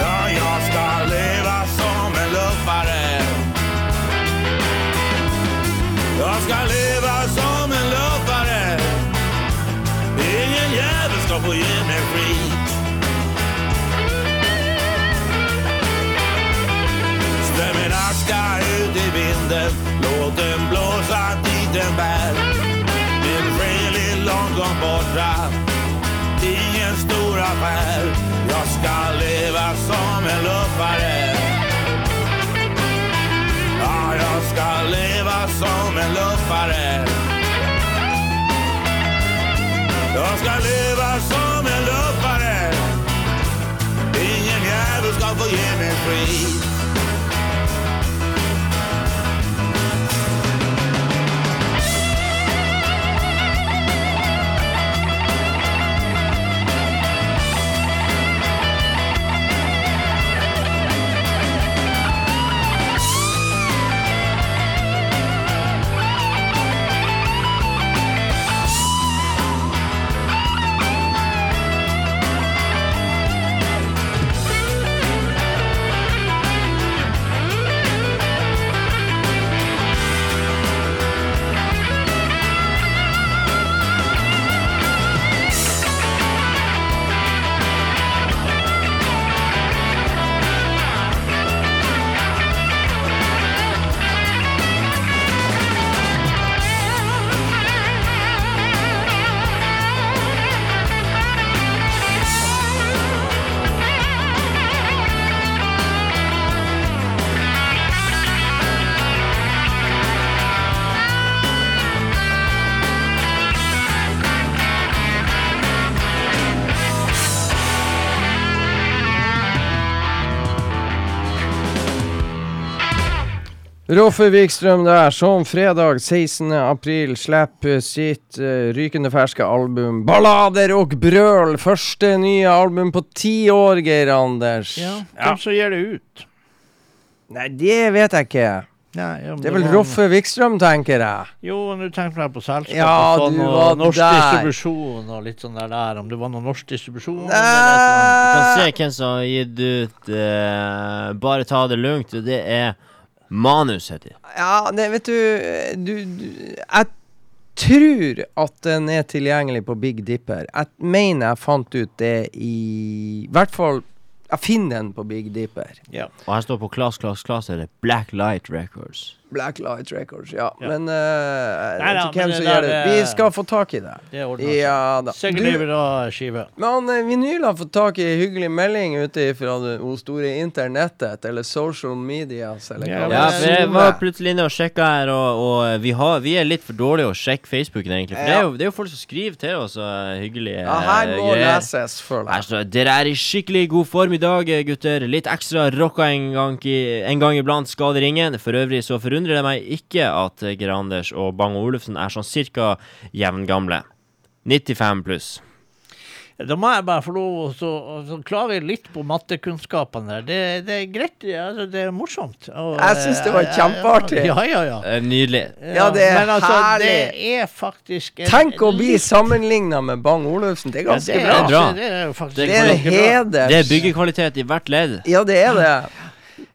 S10: Ja, jag ska leva som en luffare. Jag ska leva som en luffare. Ingen jävel ska få ge mig skit. Strö min aska ut i vinden, låt den blåsa affär. Jag ska leva som en luffare. Ja, jag ska leva som en luffare. Jag ska leva som en luffare. Ingen jävel ska få ge mig skit.
S1: Roffe Wikstrøm der, som fredag 16. april slipper sitt uh, rykende ferske album 'Ballader og brøl'. Første nye album på ti år, Geir Anders.
S2: Ja, Hvem som gir det ut?
S1: Nei, det vet jeg ikke.
S2: Nei, ja,
S1: Det er vel
S2: var-
S1: Roffe Wikstrøm, tenker jeg.
S2: Jo, nå tenkte jeg på selskap
S1: Ja,
S2: og sånn, og norsk
S1: der.
S2: distribusjon og litt sånn der, der. Om det var noe norsk distribusjon?
S3: Du kan se hvem som har gitt ut uh, Bare ta det lugnt. og Det er Manus, heter det.
S1: Ja, det, vet du, du, du Jeg tror at den er tilgjengelig på Big Dipper. Jeg mener jeg fant ut det i I hvert fall Jeg finner den på Big Dipper.
S2: Ja.
S3: Og her står på Class, Class, Class er det Black Light Records.
S1: Blacklight Records, ja.
S2: Ja.
S1: Men uh, jeg
S2: Nei
S1: vet ikke hvem som gjør det. Vi
S2: eh,
S1: skal få tak i det.
S2: Det ordner.
S1: Ja da.
S2: Blir da skive.
S1: men uh, eh, Vinyl har fått tak i en hyggelig melding ute fra det store internettet, eller social medias, eller
S2: Ja,
S1: hva
S3: Ja,
S1: det
S3: er. Ja,
S1: vi
S3: var plutselig inne og sjekka her, og, og vi, har, vi er litt for dårlige å sjekke Facebooken, egentlig. For det, er jo, det er jo folk som skriver til oss og hyggelige
S1: Ja, her
S3: eh,
S1: må
S3: greier.
S1: leses, føler jeg.
S3: Altså, Dere er i skikkelig god form i dag, eh, gutter. Litt ekstra rocka en gang, i, en gang iblant skader ingen. For øvrig så forundrer det meg ikke at Granders og Bang Olufsen er sånn cirka jevngamle. 95 pluss.
S2: Da må jeg bare få lov å så- så klage litt på mattekunnskapene der. Det, det er greit, altså, det er morsomt. Og,
S1: Jeg synes det var
S2: eh,
S1: kjempeartig.
S2: Ja, ja, ja.
S3: Eh, Nydelig.
S1: Ja, det er
S2: Men altså,
S1: herlig.
S2: det er faktisk
S1: Tenk å bli sammenligna med Bang Olufsen. Det er
S2: Ja,
S1: ganske
S2: det er,
S1: bra.
S3: bra.
S2: Det er jo faktisk
S1: Det er en
S2: ganske
S3: Det er byggekvalitet i hvert ledd.
S1: Ja, det er det.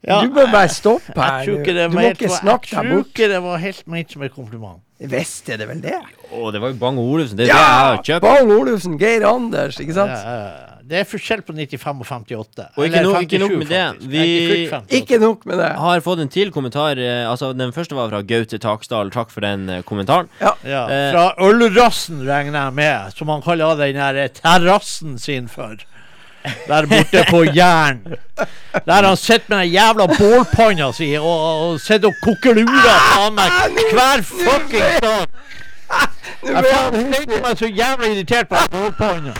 S2: Ja,
S1: Du bør bare stoppe
S2: jeg
S1: her.
S2: tror ikke det
S1: Du
S2: var
S1: må
S2: helt-
S1: ikke snakke
S2: Jeg tror ikke det var helt ment som en kompliment.
S1: Visst er det vel det?
S3: Å, det var jo Bang Olufsen. Det er det jeg
S1: Ja!
S3: har kjøpt.
S1: Bang Olufsen, Geir Anders, ikke sant?
S2: Ja, det er forskjell på 95 og 58.
S3: Og ikke
S2: Eller
S3: nok- ikke nok med det, vi-
S2: Jeg fylt 58.
S1: Ikke nok med det.
S3: Har fått en til kommentar. Eh, altså Den første var fra Gaute Taksdal. Takk for den eh, kommentaren.
S2: Ja,
S3: ja
S2: fra ølrassen regner jeg med, som han kaller den der terrassen sin for. Der borte på Jæren. Der han sitter med den jævla bålpanna si og, og sitter og koker lurer faen meg hver fuckings dag. Jeg
S1: han
S2: meg så jævla irritert på bålpanna.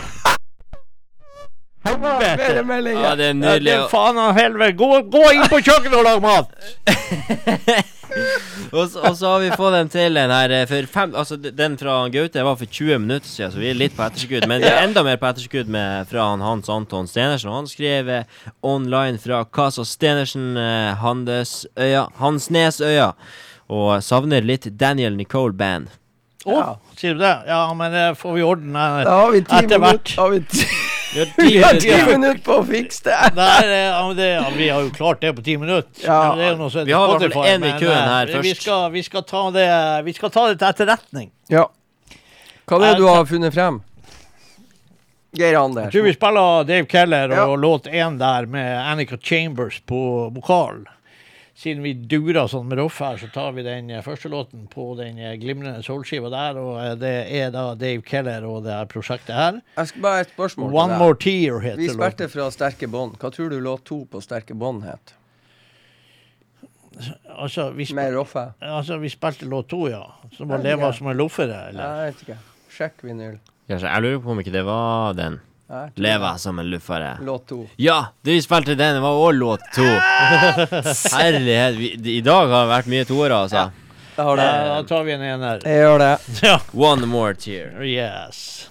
S2: Helvete.
S3: Ja, det er
S2: Ja, det er faen av helvete. Gå, gå inn på kjøkkenet og lag mat!
S3: Og så, og så har vi fått den til den her eh, for fem Altså den fra Gaute var for 20 minutter siden, så vi er litt på etterskudd. Men vi er enda mer på etterskudd med, fra han Hans Anton Stenersen. Han skrev eh, online fra Casa Stenersen, eh, Handesøya, Hansnesøya. Og savner litt Daniel Nicole Band.
S14: Å,
S1: Ja.
S14: sier du det? Ja, men det får vi ordne
S1: ti
S14: etter hvert.
S1: Da Har vi ti,
S3: Vi har
S1: vi
S3: ti
S1: har ti
S3: minutter.
S1: minutter på å fikse det.
S14: Nei, det, ja, det, ja, vi har jo klart det på ti minutter.
S1: Ja.
S14: Det er noe
S3: Vi har i hvert fall
S14: Spotify,
S3: en i køen
S14: eh,
S3: her
S14: Vi skal, vi, skal ta det, vi skal ta det til etterretning.
S1: Ja. Hva er det du har funnet frem? Geir Anders.
S14: Jeg tror vi spiller Dave Keller og
S1: Ja.
S14: låt én der med Annika Chambers på vokal. Siden vi durer sånn med Roff her, så tar vi den eh, første låten på den eh, glimrende soulskiva der. Og eh, det er da Dave Keller og det her prosjektet her.
S1: Jeg skal bare ha et spørsmål
S14: One
S1: til deg.
S14: More Tear heter
S1: Vi spilte
S14: låten.
S1: fra Sterke bånd. Hva tror du låt to på Sterke bånd het?
S14: Altså vi,
S1: Med Roffe?
S14: altså, vi spilte låt to, ja. Som å leve som en loffere, eller?
S1: Jeg vet ikke. Sjekk vinyl.
S3: Jeg lurer på om ikke det var den.
S1: Det.
S3: som en luffare.
S1: Låt to.
S3: Ja, vi spilte den. Det var òg låt to. Herlighet. Vi, I dag har det vært mye toere, altså.
S14: Ja,
S1: det.
S14: da tar vi en ener.
S1: Jeg gjør det.
S14: Ja.
S3: One more tear.
S14: Yes.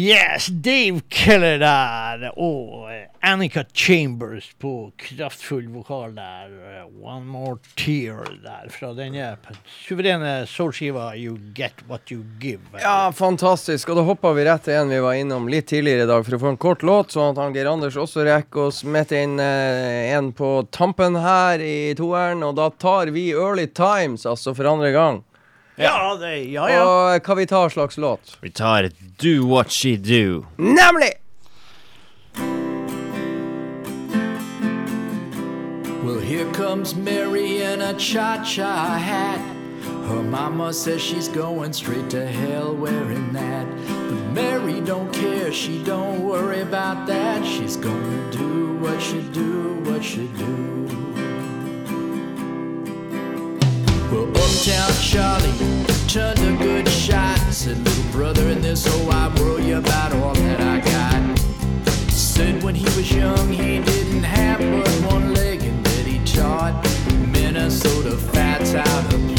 S14: Yes, Dave Keller der. Og eh,
S2: Annika Chambers på kraftfull vokal der. eh, One More Tear der, fra denne suverene soulskiva You Get What You Give.
S1: Ja, fantastisk. Og da hoppa vi rett til en vi var innom litt tidligere i dag, for å få en kort låt, sånn at han Geir Anders også rekker å smette inn eh, en på tampen her i toeren. Og da tar vi Early Times, altså for andre gang.
S2: Ja, det, ja, ja.
S1: Og eh, hva vi tar slags låt?
S3: Vi tar Do What She Do.
S1: Nemlig!
S6: Well, here comes Mary in a cha cha hat. Her mama says she's going straight to hell wearing that. But Mary don't care, she don't worry about that. She's gonna do what she do, what she do. Well, Uptown Charlie turned a good shot. Said, little brother, in this whole wide world, you're about all that I got. Said when he was young, he didn't have but one leg, and that he taught Minnesota fats how to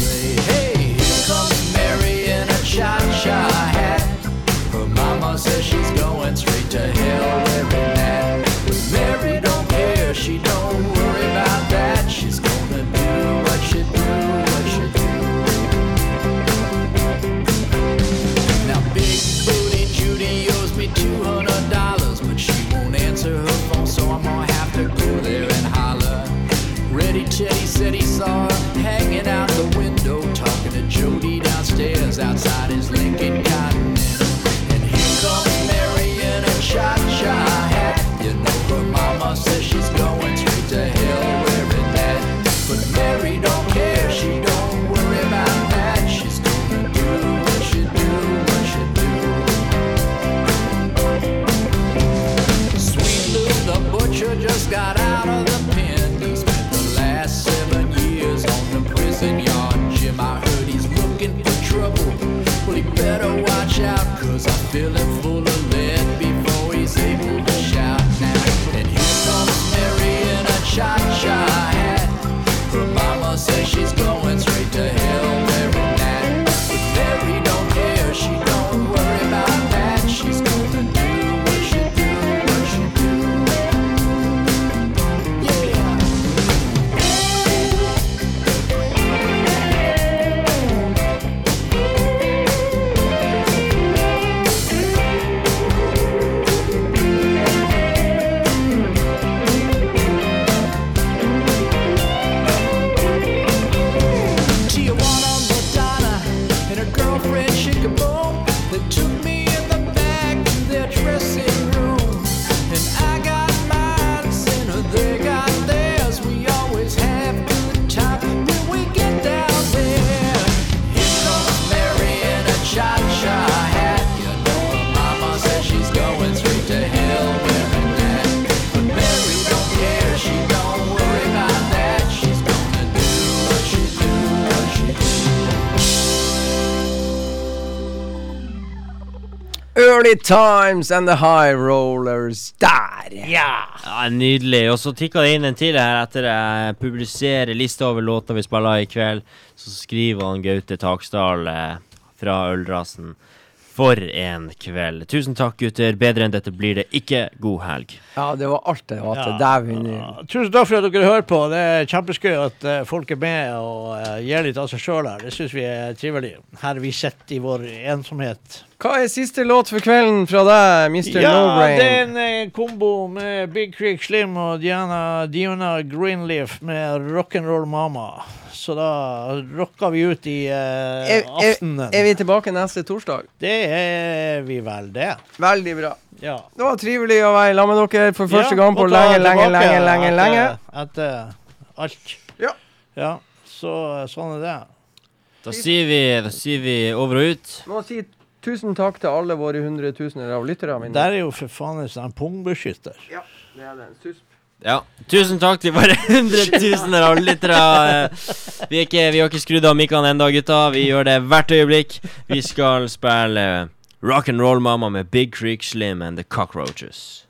S1: Early Times and The High Rollers der.
S2: Ja.
S3: Ja, Nydelig. Og så tikka det inn en til her etter jeg publiserer lista over låter vi spiller i kveld. Så skriver han Gaute Taksdal eh, fra Øldrasen. For en kveld. Tusen takk, gutter. Bedre enn dette blir det ikke. God helg.
S1: Ja, det var alt det var til
S2: Ja.
S1: dæven.
S2: Tusen takk for at dere hører på. Det er kjempeskøy at eh, folk er med og eh, gir litt av seg sjøl her. Det syns vi er trivelig. Her vi sitter i vår ensomhet.
S1: Hva er siste låt for kvelden fra deg, Mr.
S2: Ja,
S1: No
S2: det er en eh, kombo med Big Creek Slim og Diana, Diona Greenleaf med Rock'n'Roll Mama. Så da rocker vi ut i eh,
S1: Er, er,
S2: aftenen.
S1: er vi tilbake neste torsdag?
S2: Det er vi vel, det.
S1: Veldig bra.
S2: Ja.
S1: Det var trivelig å være sammen med dere for første
S2: Ja,
S1: gang på lenge, lenge, lenge, lenge. lenge.
S2: Etter, etter alt.
S1: Ja.
S2: Ja, så sånn er det.
S3: Da sier vi, da sier vi over og ut.
S1: Må si tusen takk til alle våre hundretusener av lyttere.
S2: Der er jo for faen en sånn pungbeskytter.
S1: Ja, det er det. Susp.
S3: Ja. Tusen takk til våre hundretusener av lyttere. Eh, Vi, vi har ikke skrudd av mikkene ennå, gutta. Vi gjør det hvert øyeblikk. Vi skal spille
S7: Rock and Roll Mama med Big Creek Slim and The Cockroaches.